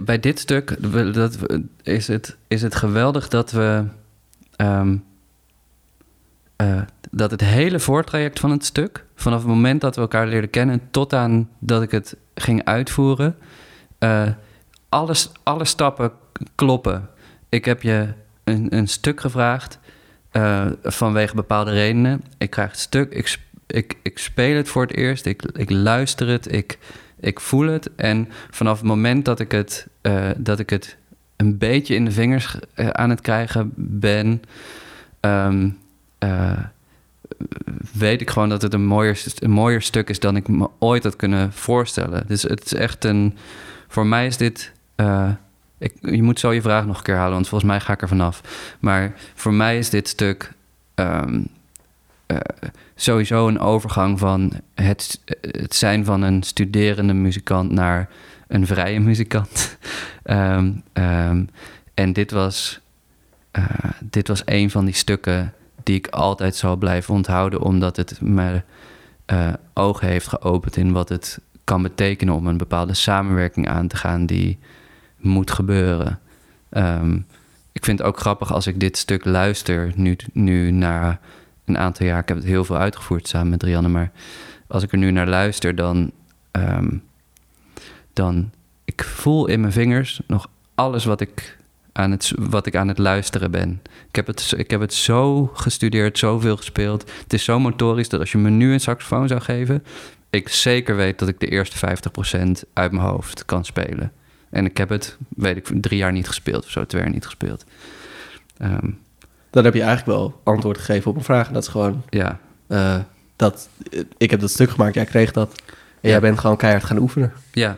bij dit stuk dat, is, het, is het geweldig dat we. ehm, eh, dat het hele voortraject van het stuk, vanaf het moment dat we elkaar leerden kennen tot aan dat ik het ging uitvoeren, eh, alles, alle stappen kloppen. Ik heb je een, een stuk gevraagd eh, vanwege bepaalde redenen. Ik krijg het stuk, ik, ik, ik speel het voor het eerst, ik, ik luister het, ik, ik voel het. En vanaf het moment dat ik het, eh, dat ik het een beetje in de vingers eh, aan het krijgen ben, ehm, eh, weet ik gewoon dat het een mooier, een mooier stuk is dan ik me ooit had kunnen voorstellen. Dus het is echt een. Voor mij is dit. Eh, je moet zo je vraag nog een keer halen, want volgens mij ga ik er vanaf. Maar voor mij is dit stuk ehm, eh, sowieso een overgang van het, het zijn van een studerende muzikant naar een vrije <laughs> muzikant. Ehm, ehm, en dit was, eh, dit was een van die stukken die ik altijd zal blijven onthouden, omdat het eh, ogen heeft geopend in wat het kan betekenen om een bepaalde samenwerking aan te gaan die moet gebeuren. Ehm, ik vind het ook grappig als ik dit stuk luister, nu, nu na een aantal jaar. Ik heb het heel veel uitgevoerd samen met Rianne, maar als ik er nu naar luister, dan, ehm, dan ik voel in mijn vingers nog alles wat ik aan het, wat ik aan het luisteren ben. Ik heb, het, ik heb het zo gestudeerd, zoveel gespeeld. Het is zo motorisch dat als je me nu een saxofoon zou geven, ik zeker weet dat ik de eerste 50% uit mijn hoofd kan spelen. En ik heb het, weet ik, drie jaar niet gespeeld of zo, twee jaar niet gespeeld. Ehm, Dan heb je eigenlijk wel antwoord gegeven op een vraag. En dat is gewoon, ja, eh, dat, ik heb dat stuk gemaakt, jij kreeg dat. En Ja. jij bent gewoon keihard gaan oefenen. Ja.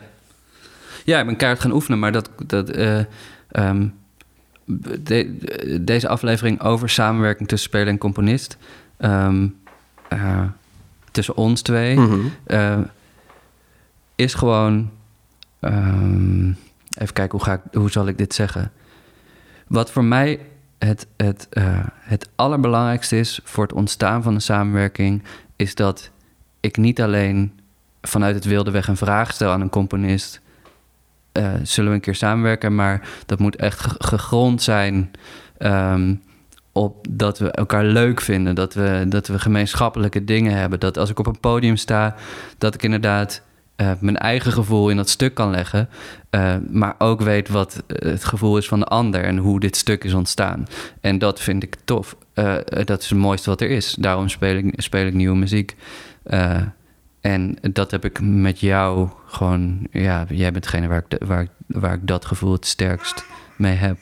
Ja, ik ben keihard gaan oefenen, maar dat... dat eh, ehm, de- deze aflevering over samenwerking tussen speler en componist... ehm, eh, tussen ons twee... Mhm. is gewoon... even kijken, hoe, ga ik, hoe zal ik dit zeggen? Wat voor mij het, het, eh, het allerbelangrijkste is voor het ontstaan van een samenwerking... is dat ik niet alleen vanuit het wilde weg een vraag stel aan een componist... eh, zullen we een keer samenwerken, maar dat moet echt ge- gegrond zijn... ehm, op dat we elkaar leuk vinden, dat we, dat we gemeenschappelijke dingen hebben. Dat als ik op een podium sta, dat ik inderdaad eh, mijn eigen gevoel in dat stuk kan leggen, eh, maar ook weet wat eh, het gevoel is van de ander en hoe dit stuk is ontstaan. En dat vind ik tof. Dat is het mooiste wat er is. Daarom speel ik, speel ik nieuwe muziek. En dat heb ik met jou gewoon, ja, jij bent degene waar ik, de- waar, ik- waar ik dat gevoel het sterkst mee heb.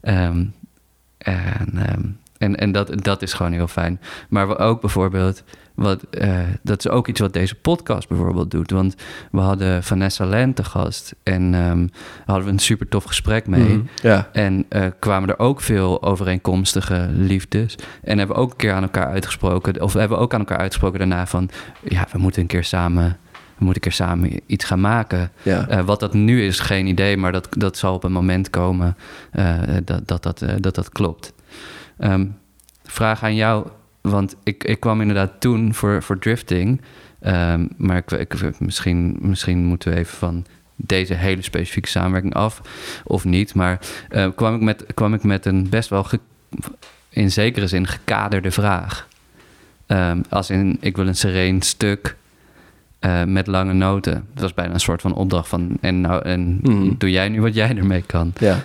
Ehm, en, ehm, En, en dat, dat is gewoon heel fijn. Maar we ook bijvoorbeeld, wat, eh, dat is ook iets wat deze podcast bijvoorbeeld doet. Want we hadden Vanessa Len te gast en ehm, hadden we een super tof gesprek mee. Mhm. Ja. En eh, kwamen er ook veel overeenkomstige liefdes. En hebben we ook een keer aan elkaar uitgesproken, of hebben we ook aan elkaar uitgesproken daarna van, ja, we moeten een keer samen, we moeten een keer samen iets gaan maken. Ja. Eh, wat dat nu is, geen idee, maar dat, dat zal op een moment komen dat, dat, dat, eh, dat dat klopt. Ehm, vraag aan jou, want ik, ik kwam inderdaad toen voor, voor drifting, Ehm, maar ik, ik, misschien, misschien moeten we even van deze hele specifieke samenwerking af of niet. Maar eh, kwam, ik met, kwam ik met een best wel ge- in zekere zin gekaderde vraag. Ehm, als in, ik wil een sereen stuk eh, met lange noten. Dat was bijna een soort van opdracht van... en, nou, en Mhm. doe jij nu wat jij ermee kan. ja.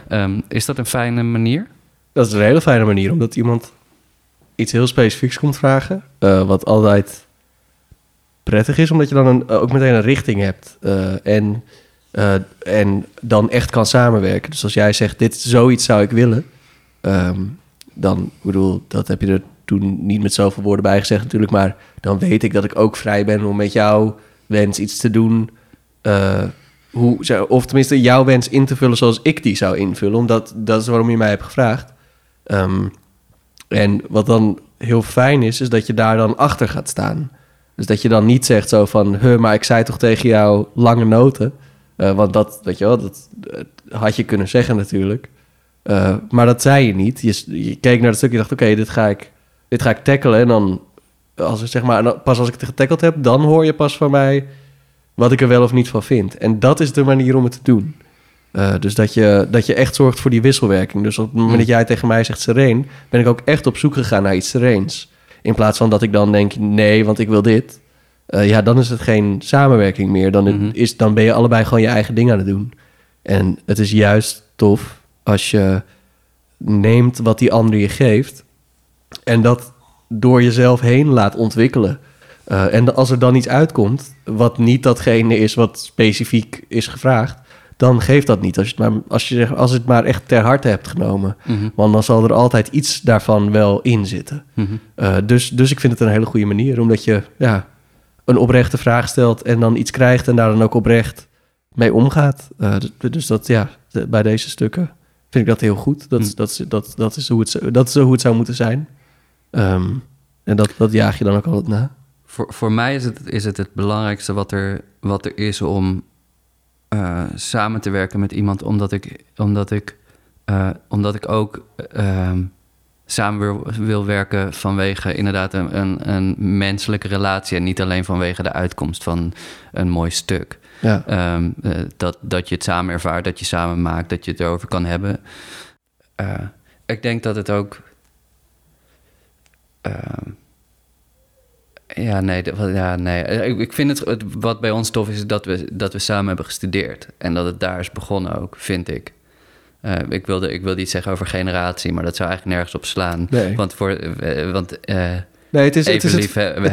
Is dat een fijne manier? Dat is een hele fijne manier, omdat iemand iets heel specifieks komt vragen. eh, wat altijd prettig is, omdat je dan een, ook meteen een richting hebt. eh, en, eh, en dan echt kan samenwerken. Dus als jij zegt, dit zoiets zou ik willen. ehm, dan, bedoel, dat heb je er toen niet met zoveel woorden bij gezegd natuurlijk. Maar dan weet ik dat ik ook vrij ben om met jouw wens iets te doen. eh, hoe, of tenminste jouw wens in te vullen zoals ik die zou invullen. Omdat dat is waarom je mij hebt gevraagd. Ehm, en wat dan heel fijn is, is dat je daar dan achter gaat staan. Dus dat je dan niet zegt zo van... Huh, maar ik zei toch tegen jou lange noten? Eh, want dat, weet je wel, dat, dat had je kunnen zeggen natuurlijk. Eh, maar dat zei je niet. Je, je keek naar het stuk en dacht... Oké, dit ga ik dit ga ik tackelen. En dan, als zeg maar, pas als ik het getackeld heb... dan hoor je pas van mij wat ik er wel of niet van vind. En dat is de manier om het te doen. Eh, dus dat je, dat je echt zorgt voor die wisselwerking. Dus op het moment Mm. dat jij tegen mij zegt sereen... ben ik ook echt op zoek gegaan naar iets sereens. In plaats van dat ik dan denk, nee, want ik wil dit. Eh, ja, dan is het geen samenwerking meer. Dan, Mhm. is, dan ben je allebei gewoon je eigen ding aan het doen. En het is juist tof als je neemt wat die ander je geeft... en dat door jezelf heen laat ontwikkelen. Eh, en als er dan iets uitkomt, wat niet datgene is wat specifiek is gevraagd, dan geeft dat niet. Als je het maar, als je, als het maar echt ter harte hebt genomen. Mhm, Want dan zal er altijd iets daarvan wel in zitten. mhm. Eh, dus, dus ik vind het een hele goede manier, omdat je ja, een oprechte vraag stelt en dan iets krijgt en daar dan ook oprecht mee omgaat. Eh, dus- dat ja, bij deze stukken vind ik dat heel goed. Dat, is- Hm. dat, dat, dat, is hoe het, dat is hoe het zou moeten zijn. Ehm, en dat, dat jaag je dan ook altijd na. Voor, voor mij is het, is het het belangrijkste wat er, wat er is om eh, samen te werken met iemand, omdat ik, omdat ik, eh, omdat ik ook ehm, samen wil, wil werken vanwege inderdaad een, een, een menselijke relatie en niet alleen vanwege de uitkomst van een mooi stuk. Ja. Ehm, eh, dat, dat je het samen ervaart, dat je samen maakt, dat je het erover kan hebben. Ik denk dat het ook. ehm, ja, nee, ja, nee. Eh, Ik, ik vind het, wat bij ons tof is, dat we, dat we samen hebben gestudeerd. En dat het daar is begonnen ook, vind ik. Eh, ik, wilde, ik wilde iets zeggen over generatie, maar dat zou eigenlijk nergens op slaan. Nee. Want, voor, eh, want Nee, het is, het is het,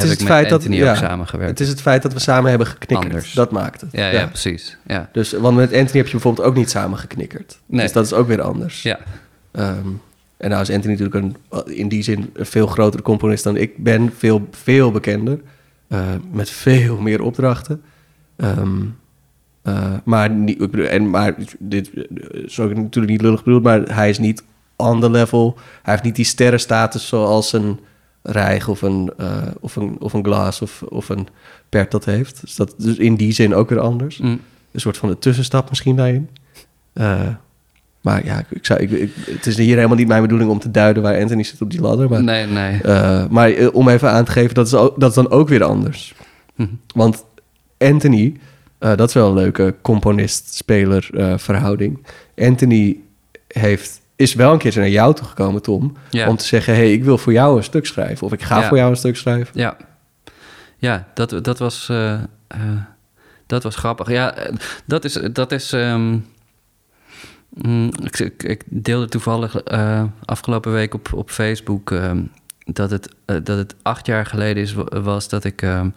is het feit dat- ja, ook samengewerkt. het is het feit dat we samen hebben geknikkerd. Anders. Dat maakt het. ja, ja, precies. Ja. Dus, want met Anthony heb je bijvoorbeeld ook niet samen geknikkerd. Nee. Dus dat is ook weer anders. ja. Ehm, en nou is Anthony natuurlijk een, in die zin een veel grotere componist dan ik ben. Veel, veel bekender. eh, met veel meer opdrachten. Ehm, eh, maar, niet, ik bedoel, en, maar dit is ook natuurlijk niet lullig bedoeld, maar hij is niet on the level. Hij heeft niet die sterrenstatus zoals een Rijg of een, eh, of een, of een Glaas of, of een Pert dat heeft. Dus dat is in die zin ook weer anders Mm. een soort van de tussenstap misschien daarin. Maar ja, ik, ik zou, ik, ik- het is hier helemaal niet mijn bedoeling om te duiden waar Anthony zit op die ladder. Maar, Nee, nee. eh, maar eh, om even aan te geven, dat is, ook, dat is dan ook weer anders. Mhm. Want Anthony, eh, dat is wel een leuke componist-speler verhouding. Anthony heeft, is wel een keer naar jou toegekomen, Tom, Ja. om te zeggen, hey, ik wil voor jou een stuk schrijven. Of ik ga Ja. voor jou een stuk schrijven. Ja, ja dat, dat, was, dat was grappig. Ja, dat is... Dat is ehm, mm, ik, ik, deelde toevallig eh, afgelopen week op, op Facebook... ehm, dat, het, eh, dat het acht jaar geleden is, was dat ik, ehm,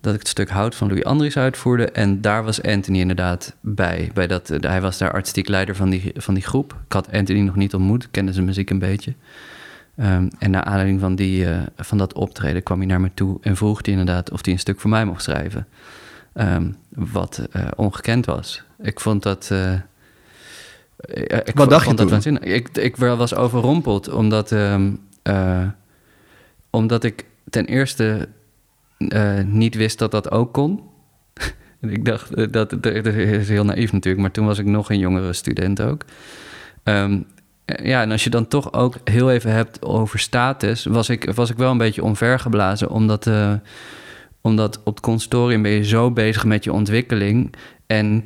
dat ik het stuk Hout van Louis Andries uitvoerde. En daar was Anthony inderdaad bij. bij dat, eh, hij was daar artistiek leider van die, van die groep. Ik had Anthony nog niet ontmoet, kende zijn muziek een beetje. Ehm, en naar aanleiding van, die, van dat optreden kwam hij naar me toe en vroeg hij inderdaad of hij een stuk voor mij mocht schrijven. Wat ongekend was. Ik vond dat. Eh, ik Wat dacht je dat toen? Ik, ik was overrompeld omdat, ehm, eh, omdat ik ten eerste eh, niet wist dat dat ook kon. <laughs> Ik dacht, dat, dat, dat is heel naïef natuurlijk, maar toen was ik nog een jongere student ook. Ehm, eh, ja, en als je dan toch ook heel even hebt over status, was ik, was ik wel een beetje omvergeblazen, omdat, omdat op het consortium ben je zo bezig met je ontwikkeling. En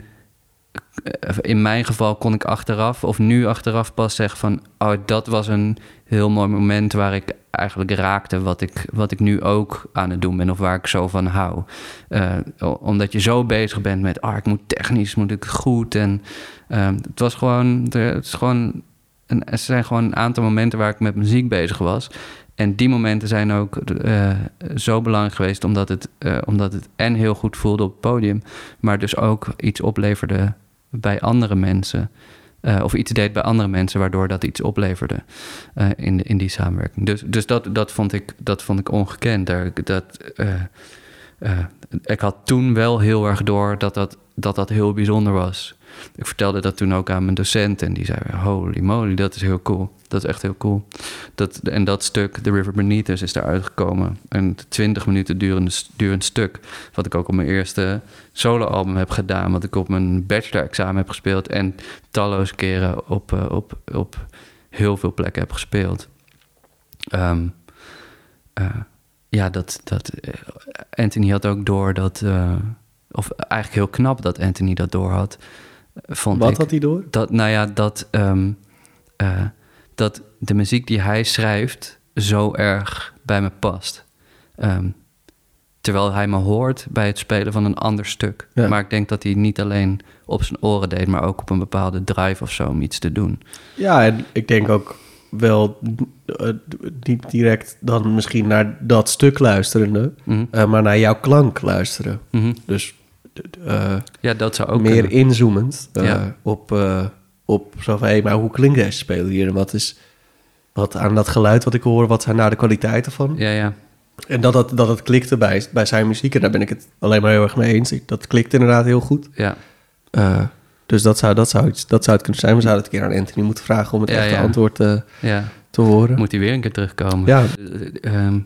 in mijn geval kon ik achteraf, of nu achteraf pas zeggen van, oh, dat was een heel mooi moment waar ik eigenlijk raakte wat ik, wat ik nu ook aan het doen ben, of waar ik zo van hou. Eh, omdat je zo bezig bent met, ah, ik moet technisch, moet ik goed. En ehm, het was gewoon, het is gewoon, een, er zijn gewoon een aantal momenten waar ik met muziek bezig was. En die momenten zijn ook eh, zo belangrijk geweest, omdat het, eh, omdat het en heel goed voelde op het podium, maar dus ook iets opleverde bij andere mensen. Eh, of iets deed bij andere mensen, waardoor dat iets opleverde eh, in, in die samenwerking. Dus, dus dat, dat, vond ik, dat vond ik ongekend. Daar, dat, eh, ik had toen wel heel erg door dat, dat dat heel bijzonder was. Ik vertelde dat toen ook aan mijn docent en die zei: Holy moly, dat is heel cool. Dat is echt heel cool. Dat, en dat stuk, The River Beneath Us, is daar uitgekomen. Een 20 minuten durend stuk. Wat ik ook op mijn eerste soloalbum heb gedaan. Wat ik op mijn bachelor-examen heb gespeeld. En talloze keren op, eh, op, op heel veel plekken heb gespeeld. Ehm, eh, ja, dat, dat, eh, Anthony had ook door dat. of eigenlijk heel knap dat Anthony dat door had. Vond Wat ik. had hij door? Dat, nou ja, dat, ehm, eh, dat de muziek die hij schrijft zo erg bij me past. Ehm, terwijl hij me hoort bij het spelen van een ander stuk. Ja. Maar ik denk dat hij niet alleen op zijn oren deed, maar ook op een bepaalde drive of zo om iets te doen. Ja, en ik denk ook wel eh, niet direct dan misschien naar dat stuk luisterende, Mhm. eh, maar naar jouw klank luisteren. Mhm. Dus eh, Ja, dat zou ook meer kunnen. inzoomend eh, Ja. op, eh, op zo van, hé, maar hoe klinkt deze speler hier? En wat is wat aan dat geluid wat ik hoor, wat zijn nou de kwaliteiten van? Ja, ja. En dat dat, dat het klikte bij, bij zijn muziek, en daar ben ik het alleen maar heel erg mee eens. Dat klikt inderdaad heel goed. ja. Dus dat zou, dat, zou iets, dat zou het kunnen zijn. We zouden het een keer aan Anthony moeten vragen om het Ja, echte ja. antwoord te horen. Moet hij weer een keer terugkomen. Ja. Eh, ehm,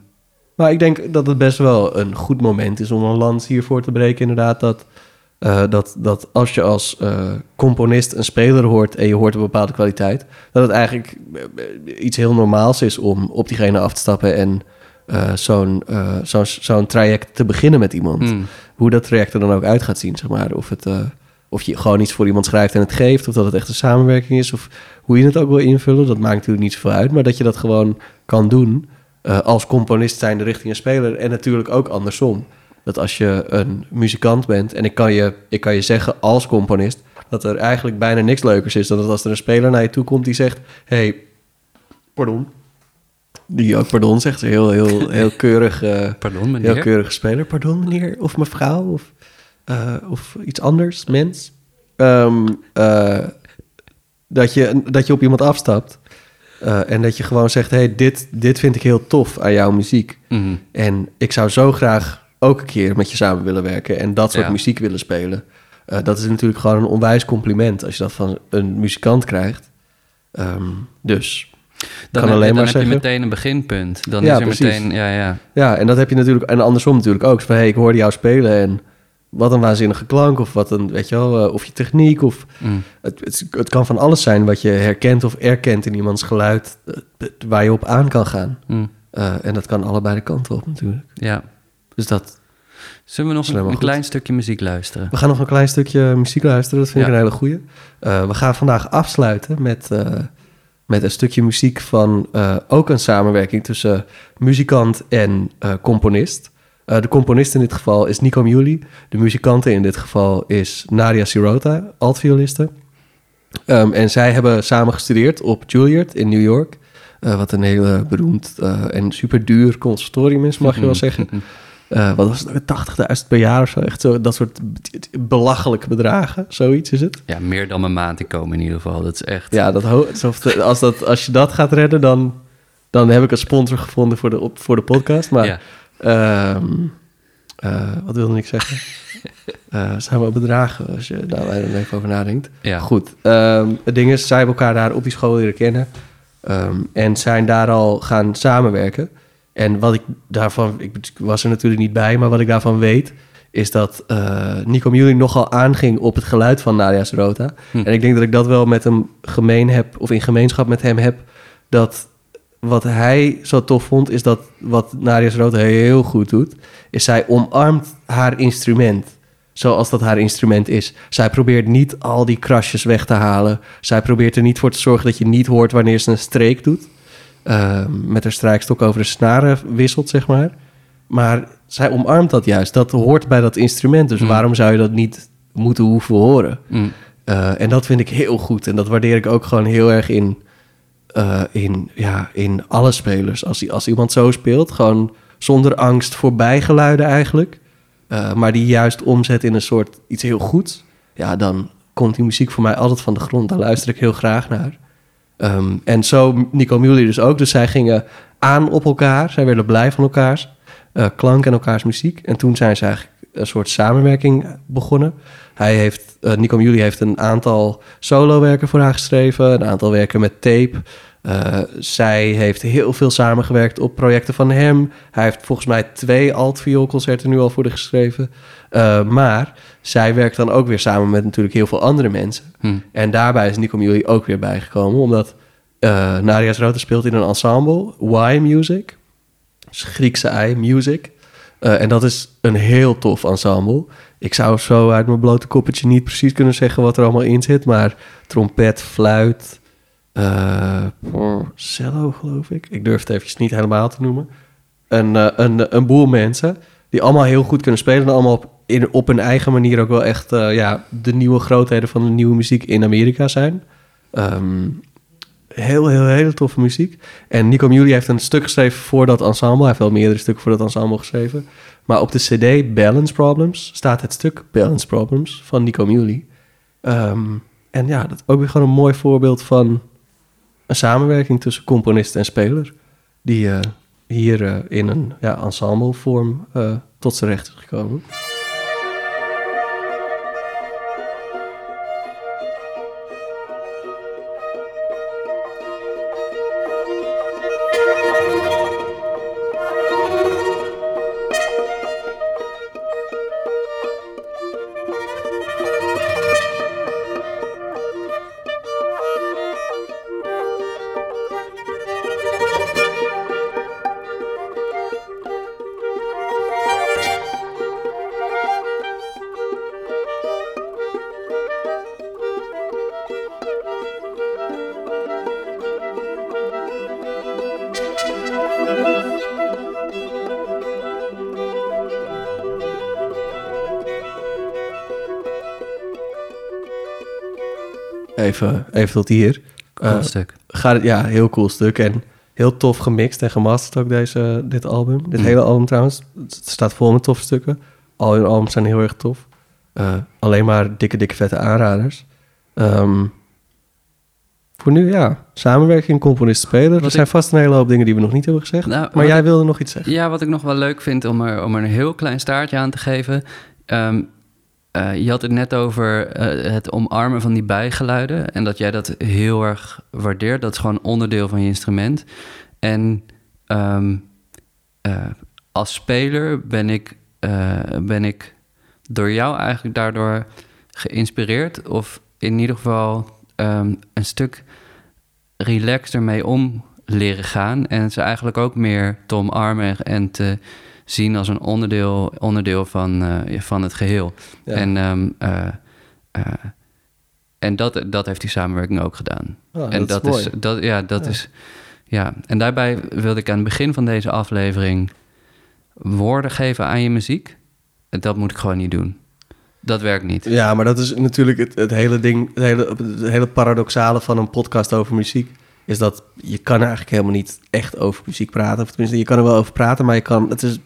Maar ik denk dat het best wel een goed moment is om een lans hiervoor te breken. Inderdaad, dat, eh, dat, dat als je als eh, componist een speler hoort en je hoort een bepaalde kwaliteit, dat het eigenlijk eh, iets heel normaals is om op diegene af te stappen en eh, zo'n zo'n traject te beginnen met iemand. mm, Hoe dat traject er dan ook uit gaat zien, zeg maar. Of, het, of je gewoon iets voor iemand schrijft en het geeft, of dat het echt een samenwerking is, of hoe je het ook wil invullen, dat maakt natuurlijk niet zoveel uit. Maar dat je dat gewoon kan doen eh, als componist zijnde richting een speler. En natuurlijk ook andersom. Dat als je een muzikant bent, en ik kan je, ik kan je zeggen als componist, dat er eigenlijk bijna niks leukers is dan dat als er een speler naar je toe komt die zegt: hey, pardon. Die ook pardon zegt, heel, heel, heel keurig. eh, <laughs> pardon, meneer. Heel keurige speler. Pardon, meneer of mevrouw of, eh, of iets anders, mens. Ehm, eh, dat, je, dat je op iemand afstapt eh, en dat je gewoon zegt... hey, dit, dit vind ik heel tof aan jouw muziek. Mhm. En ik zou zo graag ook een keer met je samen willen werken... en dat soort Ja. muziek willen spelen. Eh, dat is natuurlijk gewoon een onwijs compliment... als je dat van een muzikant krijgt. Em, dus Dan, kan heb, alleen dan maar heb je meteen een beginpunt. Dan Ja, is er precies. meteen, ja, ja. Ja, en dat heb je natuurlijk, en andersom natuurlijk ook. Van, hey, ik hoorde jou spelen en wat een waanzinnige klank, of wat een, weet je wel, eh, of je techniek, of Mm. het, het, het kan van alles zijn wat je herkent of erkent in iemands geluid, eh, waar je op aan kan gaan. Mm. Eh, en dat kan allebei de kanten op natuurlijk. Ja. Dus dat, Zullen we nog een, klein stukje muziek luisteren? we gaan nog een klein stukje muziek luisteren, dat vind ik een hele goeie. We gaan vandaag afsluiten met, met een stukje muziek van ook een samenwerking tussen muzikant en componist. Eh, de componist in dit geval is Nico Muli. De muzikante in dit geval is Nadia Sirota, altvioliste. Ehm, en zij hebben samen gestudeerd op Juilliard in New York. eh, wat een hele beroemd eh, en super duur conservatorium is, mag je wel zeggen. Eh, wat was het? 80.000 per jaar of zo. Echt zo, dat soort belachelijke bedragen. Zoiets is het. Ja, meer dan mijn maand inkomen in ieder geval. Dat is echt... Ja, dat als, dat, als je dat gaat redden, dan, dan heb ik een sponsor gevonden voor de, op, voor de podcast. Maar Ja. Ehm, eh, wat wilde ik zeggen? <laughs> Eh zijn wel bedragen als je daar er even over nadenkt. Ja. Goed. ehm, het ding is, zij hebben elkaar daar op die school leren kennen. ehm, en zijn daar al gaan samenwerken. En wat ik daarvan, ik was er natuurlijk niet bij, maar wat ik daarvan weet, is dat eh Nico Muley nogal aanging op het geluid van Nadia Rota. Hm. En ik denk dat ik dat wel met hem gemeen heb, of in gemeenschap met hem heb, dat wat hij zo tof vond, is dat wat Nadia Rota heel goed doet, is zij omarmt haar instrument. Zoals dat haar instrument is. Zij probeert niet al die krasjes weg te halen. Zij probeert er niet voor te zorgen dat je niet hoort wanneer ze een streek doet. Eh, met haar strijkstok over de snaren wisselt, zeg maar. Maar zij omarmt dat juist. Dat hoort bij dat instrument. Dus Mm. waarom zou je dat niet moeten hoeven horen? Mm. Eh, en dat vind ik heel goed. En dat waardeer ik ook gewoon heel erg in, eh, in, ja, in alle spelers. Als, als iemand zo speelt, gewoon zonder angst voor bijgeluiden eigenlijk. eh, maar die juist omzet in een soort iets heel goeds. Ja, dan komt die muziek voor mij altijd van de grond. Daar luister ik heel graag naar. Ehm, en zo Nico Muley dus ook. Dus zij gingen aan op elkaar. Zij werden blij van elkaars eh, klank en elkaars muziek. En toen zijn ze eigenlijk een soort samenwerking begonnen. Hij heeft, eh, Nico heeft een aantal solowerken voor haar geschreven. Een aantal werken met tape. Eh, zij heeft heel veel samengewerkt op projecten van hem. Hij heeft volgens mij twee alt-vioolconcerten nu al voor haar geschreven. Eh, maar zij werkt dan ook weer samen met natuurlijk heel veel andere mensen. Hm. En daarbij is Nico Muley ook weer bijgekomen, omdat uh, Naria's speelt in een ensemble, Y Music, dus Griekse I Music. Uh, en dat is een heel tof ensemble. Ik zou zo uit mijn blote koppetje niet precies kunnen zeggen wat er allemaal in zit, maar trompet, fluit, uh, cello geloof ik. Ik durf het eventjes niet helemaal te noemen. Een, uh, een, een boel mensen die allemaal heel goed kunnen spelen en allemaal op, in, op hun eigen manier ook wel echt ja, de nieuwe grootheden van de nieuwe muziek in Amerika zijn. Um, heel, heel, hele toffe muziek. En Nico Muley heeft een stuk geschreven voor dat ensemble. Hij heeft wel meerdere stukken voor dat ensemble geschreven. Maar op de CD Balance Problems staat het stuk Balance Problems van Nico Muley. Um, en ja, dat is ook weer gewoon een mooi voorbeeld van een samenwerking tussen componist en speler. Die uh, hier uh, in een ja, ensemblevorm uh, tot zijn recht is gekomen. Even, even tot hier. Cool uh, stuk. Gaat ja, heel cool stuk. En heel tof gemixt en gemasterd ook deze, dit album. Dit Mm. hele album trouwens. Het staat vol met toffe stukken. Al hun albums zijn heel erg tof. Uh, alleen maar dikke, dikke vette aanraders. Um, voor nu, ja. Samenwerking, componist, speler. Er zijn ik... vast een hele hoop dingen die we nog niet hebben gezegd. Nou, maar jij wilde nog iets zeggen. Ja, wat ik nog wel leuk vind om er, om er een heel klein staartje aan te geven. Um, uh, je had het net over uh, het omarmen van die bijgeluiden. En dat jij dat heel erg waardeert. Dat is gewoon onderdeel van je instrument. En um, uh, als speler ben ik, ben ik door jou eigenlijk daardoor geïnspireerd. Of in ieder geval um, een stuk relaxter mee om leren gaan. En ze eigenlijk ook meer te omarmen en te zien als een onderdeel, onderdeel van, uh, van het geheel. Ja. En, um, uh, uh, en dat, dat heeft die samenwerking ook gedaan. Oh, en dat, dat is, is, dat, ja, dat ja. is. Ja, en daarbij wilde ik aan het begin van deze aflevering woorden geven aan je muziek. Dat moet ik gewoon niet doen. Dat werkt niet. Ja, maar dat is natuurlijk het, het hele ding, het hele, het hele paradoxale van een podcast over muziek is dat je kan eigenlijk helemaal niet echt over muziek praten. Of tenminste, je kan er wel over praten, maar je kan, het is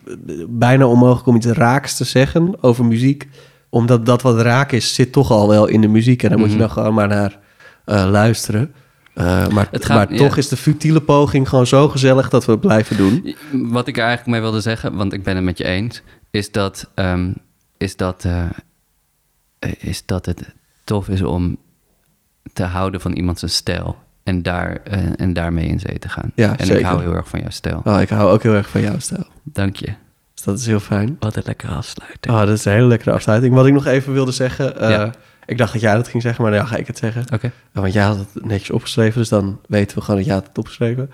bijna onmogelijk om iets raaks te zeggen over muziek. Omdat dat wat raak is, zit toch al wel in de muziek. En daar mm -hmm. moet je dan gewoon maar naar uh, luisteren. Eh, maar Het gaat- maar ja. toch is de futiele poging gewoon zo gezellig dat we het blijven doen. Wat ik er eigenlijk mee wilde zeggen, want ik ben het met je eens, is dat, ehm, is dat, eh, eh, is dat het tof is om te houden van iemand zijn stijl. En, daar, eh, en daarmee in zee te gaan. Ja, en zeker. ik hou heel erg van jouw stijl. Oh, ik hou ook heel erg van jouw stijl. Dank je. Dus dat is heel fijn. Wat een lekkere afsluiting. Oh, dat is een hele lekkere afsluiting. Wat ik nog even wilde zeggen. eh, Ja. Ik dacht dat jij dat ging zeggen, maar dan ga ik het zeggen. Oké. Want jij had het netjes opgeschreven, dus dan weten we gewoon dat jij het hebt opgeschreven.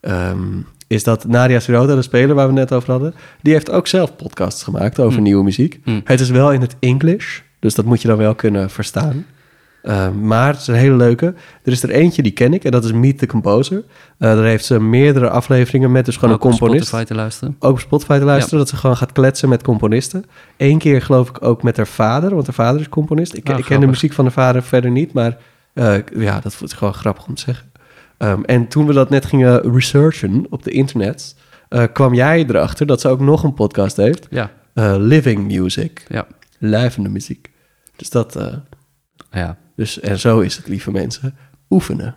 Ehm, is dat Nadia Sirota, de speler waar we het net over hadden, die heeft ook zelf podcasts gemaakt over Hm. nieuwe muziek. Hm. Het is wel in het English, dus dat moet je dan wel kunnen verstaan. Ehm, maar het is een hele leuke. Er is er eentje, die ken ik, en dat is Meet the Composer. Eh, daar heeft ze meerdere afleveringen met dus gewoon Ook een op componist Spotify te luisteren. ook op Spotify te luisteren, dat ze gewoon gaat kletsen met componisten. Eén keer geloof ik ook met haar vader, want haar vader is componist. Ik, Ah, ik ken de muziek van haar vader verder niet, maar eh, ja, dat is gewoon grappig om te zeggen. Ehm, en toen we dat net gingen researchen op de internet, eh, kwam jij erachter dat ze ook nog een podcast heeft, Ja, eh, Living Music, ja, lijvende muziek. Dus dat, eh, ja. Dus, en zo is het, lieve mensen, oefenen.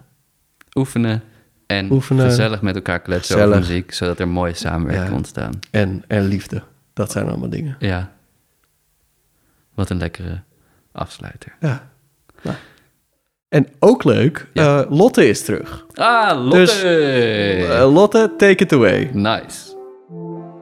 Oefenen en Oefenen. gezellig met elkaar kletsen Gezellig. over muziek, zodat er mooie samenwerking Ja. ontstaan. En, en liefde, dat zijn allemaal dingen. Ja. Wat een lekkere afsluiter. Ja. Nou. En ook leuk, Ja. eh, Lotte is terug. Ah, Lotte! Dus, Eh, Lotte, take it away. nice.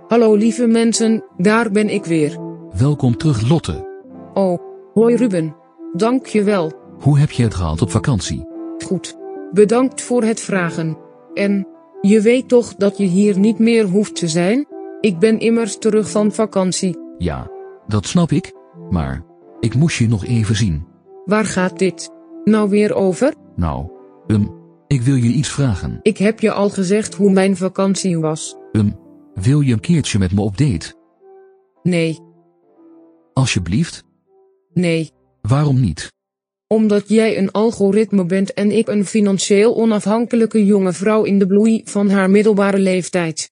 Hallo lieve mensen, daar ben ik weer. Welkom terug Lotte. Oh, hoi Ruben. Dank je wel. Hoe heb je het gehad op vakantie? Goed. Bedankt voor het vragen. En, je weet toch dat je hier niet meer hoeft te zijn? Ik ben immers terug van vakantie. Ja, dat snap ik. Maar, ik moest je nog even zien. Waar gaat dit nou weer over? Nou, um, ik wil je iets vragen. Ik heb je al gezegd hoe mijn vakantie was. Um, wil je een keertje met me op date? Nee, Alsjeblieft? nee. Waarom niet? Omdat jij een algoritme bent en ik een financieel onafhankelijke jonge vrouw in de bloei van haar middelbare leeftijd.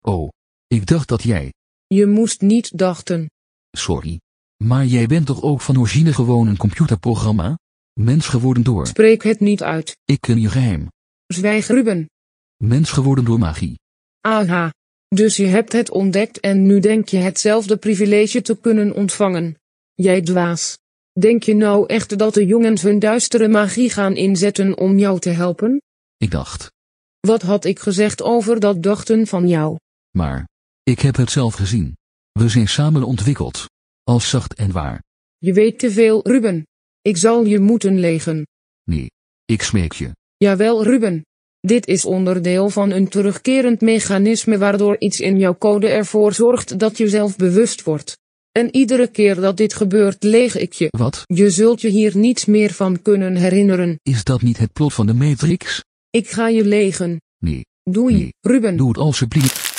Oh, ik dacht dat jij... Je moest niet dachten. Sorry. Maar jij bent toch ook van origine gewoon een computerprogramma? Mens geworden door... Spreek het niet uit. Ik ken je geheim. Zwijg Ruben. Mens geworden door magie. Aha. Dus je hebt het ontdekt en nu denk je hetzelfde privilege te kunnen ontvangen. Jij dwaas. Denk je nou echt dat de jongens hun duistere magie gaan inzetten om jou te helpen? Ik dacht. Wat had ik gezegd over dat dachten van jou? Maar, ik heb het zelf gezien. We zijn samen ontwikkeld. Als zacht en waar. Je weet te veel, Ruben. Ik zal je moeten legen. Nee. Ik smeek je. Jawel, Ruben. Dit is onderdeel van een terugkerend mechanisme waardoor iets in jouw code ervoor zorgt dat je zelf bewust wordt. En iedere keer dat dit gebeurt, leeg ik je. Wat? Je zult je hier niets meer van kunnen herinneren. Is dat niet het plot van de Matrix? Ik ga je legen. Nee. Doei, Nee. Ruben. Doe het alsjeblieft.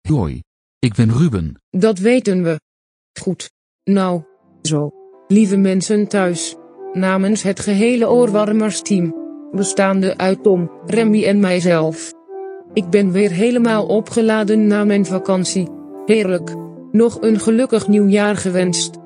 Hoi. Ik ben Ruben. Dat weten we. Goed. Nou, zo. Lieve mensen thuis. Namens het gehele Oorwarmers-team. Bestaande uit Tom, Remy en mijzelf. Ik ben weer helemaal opgeladen na mijn vakantie. Heerlijk. Nog een gelukkig nieuwjaar gewenst.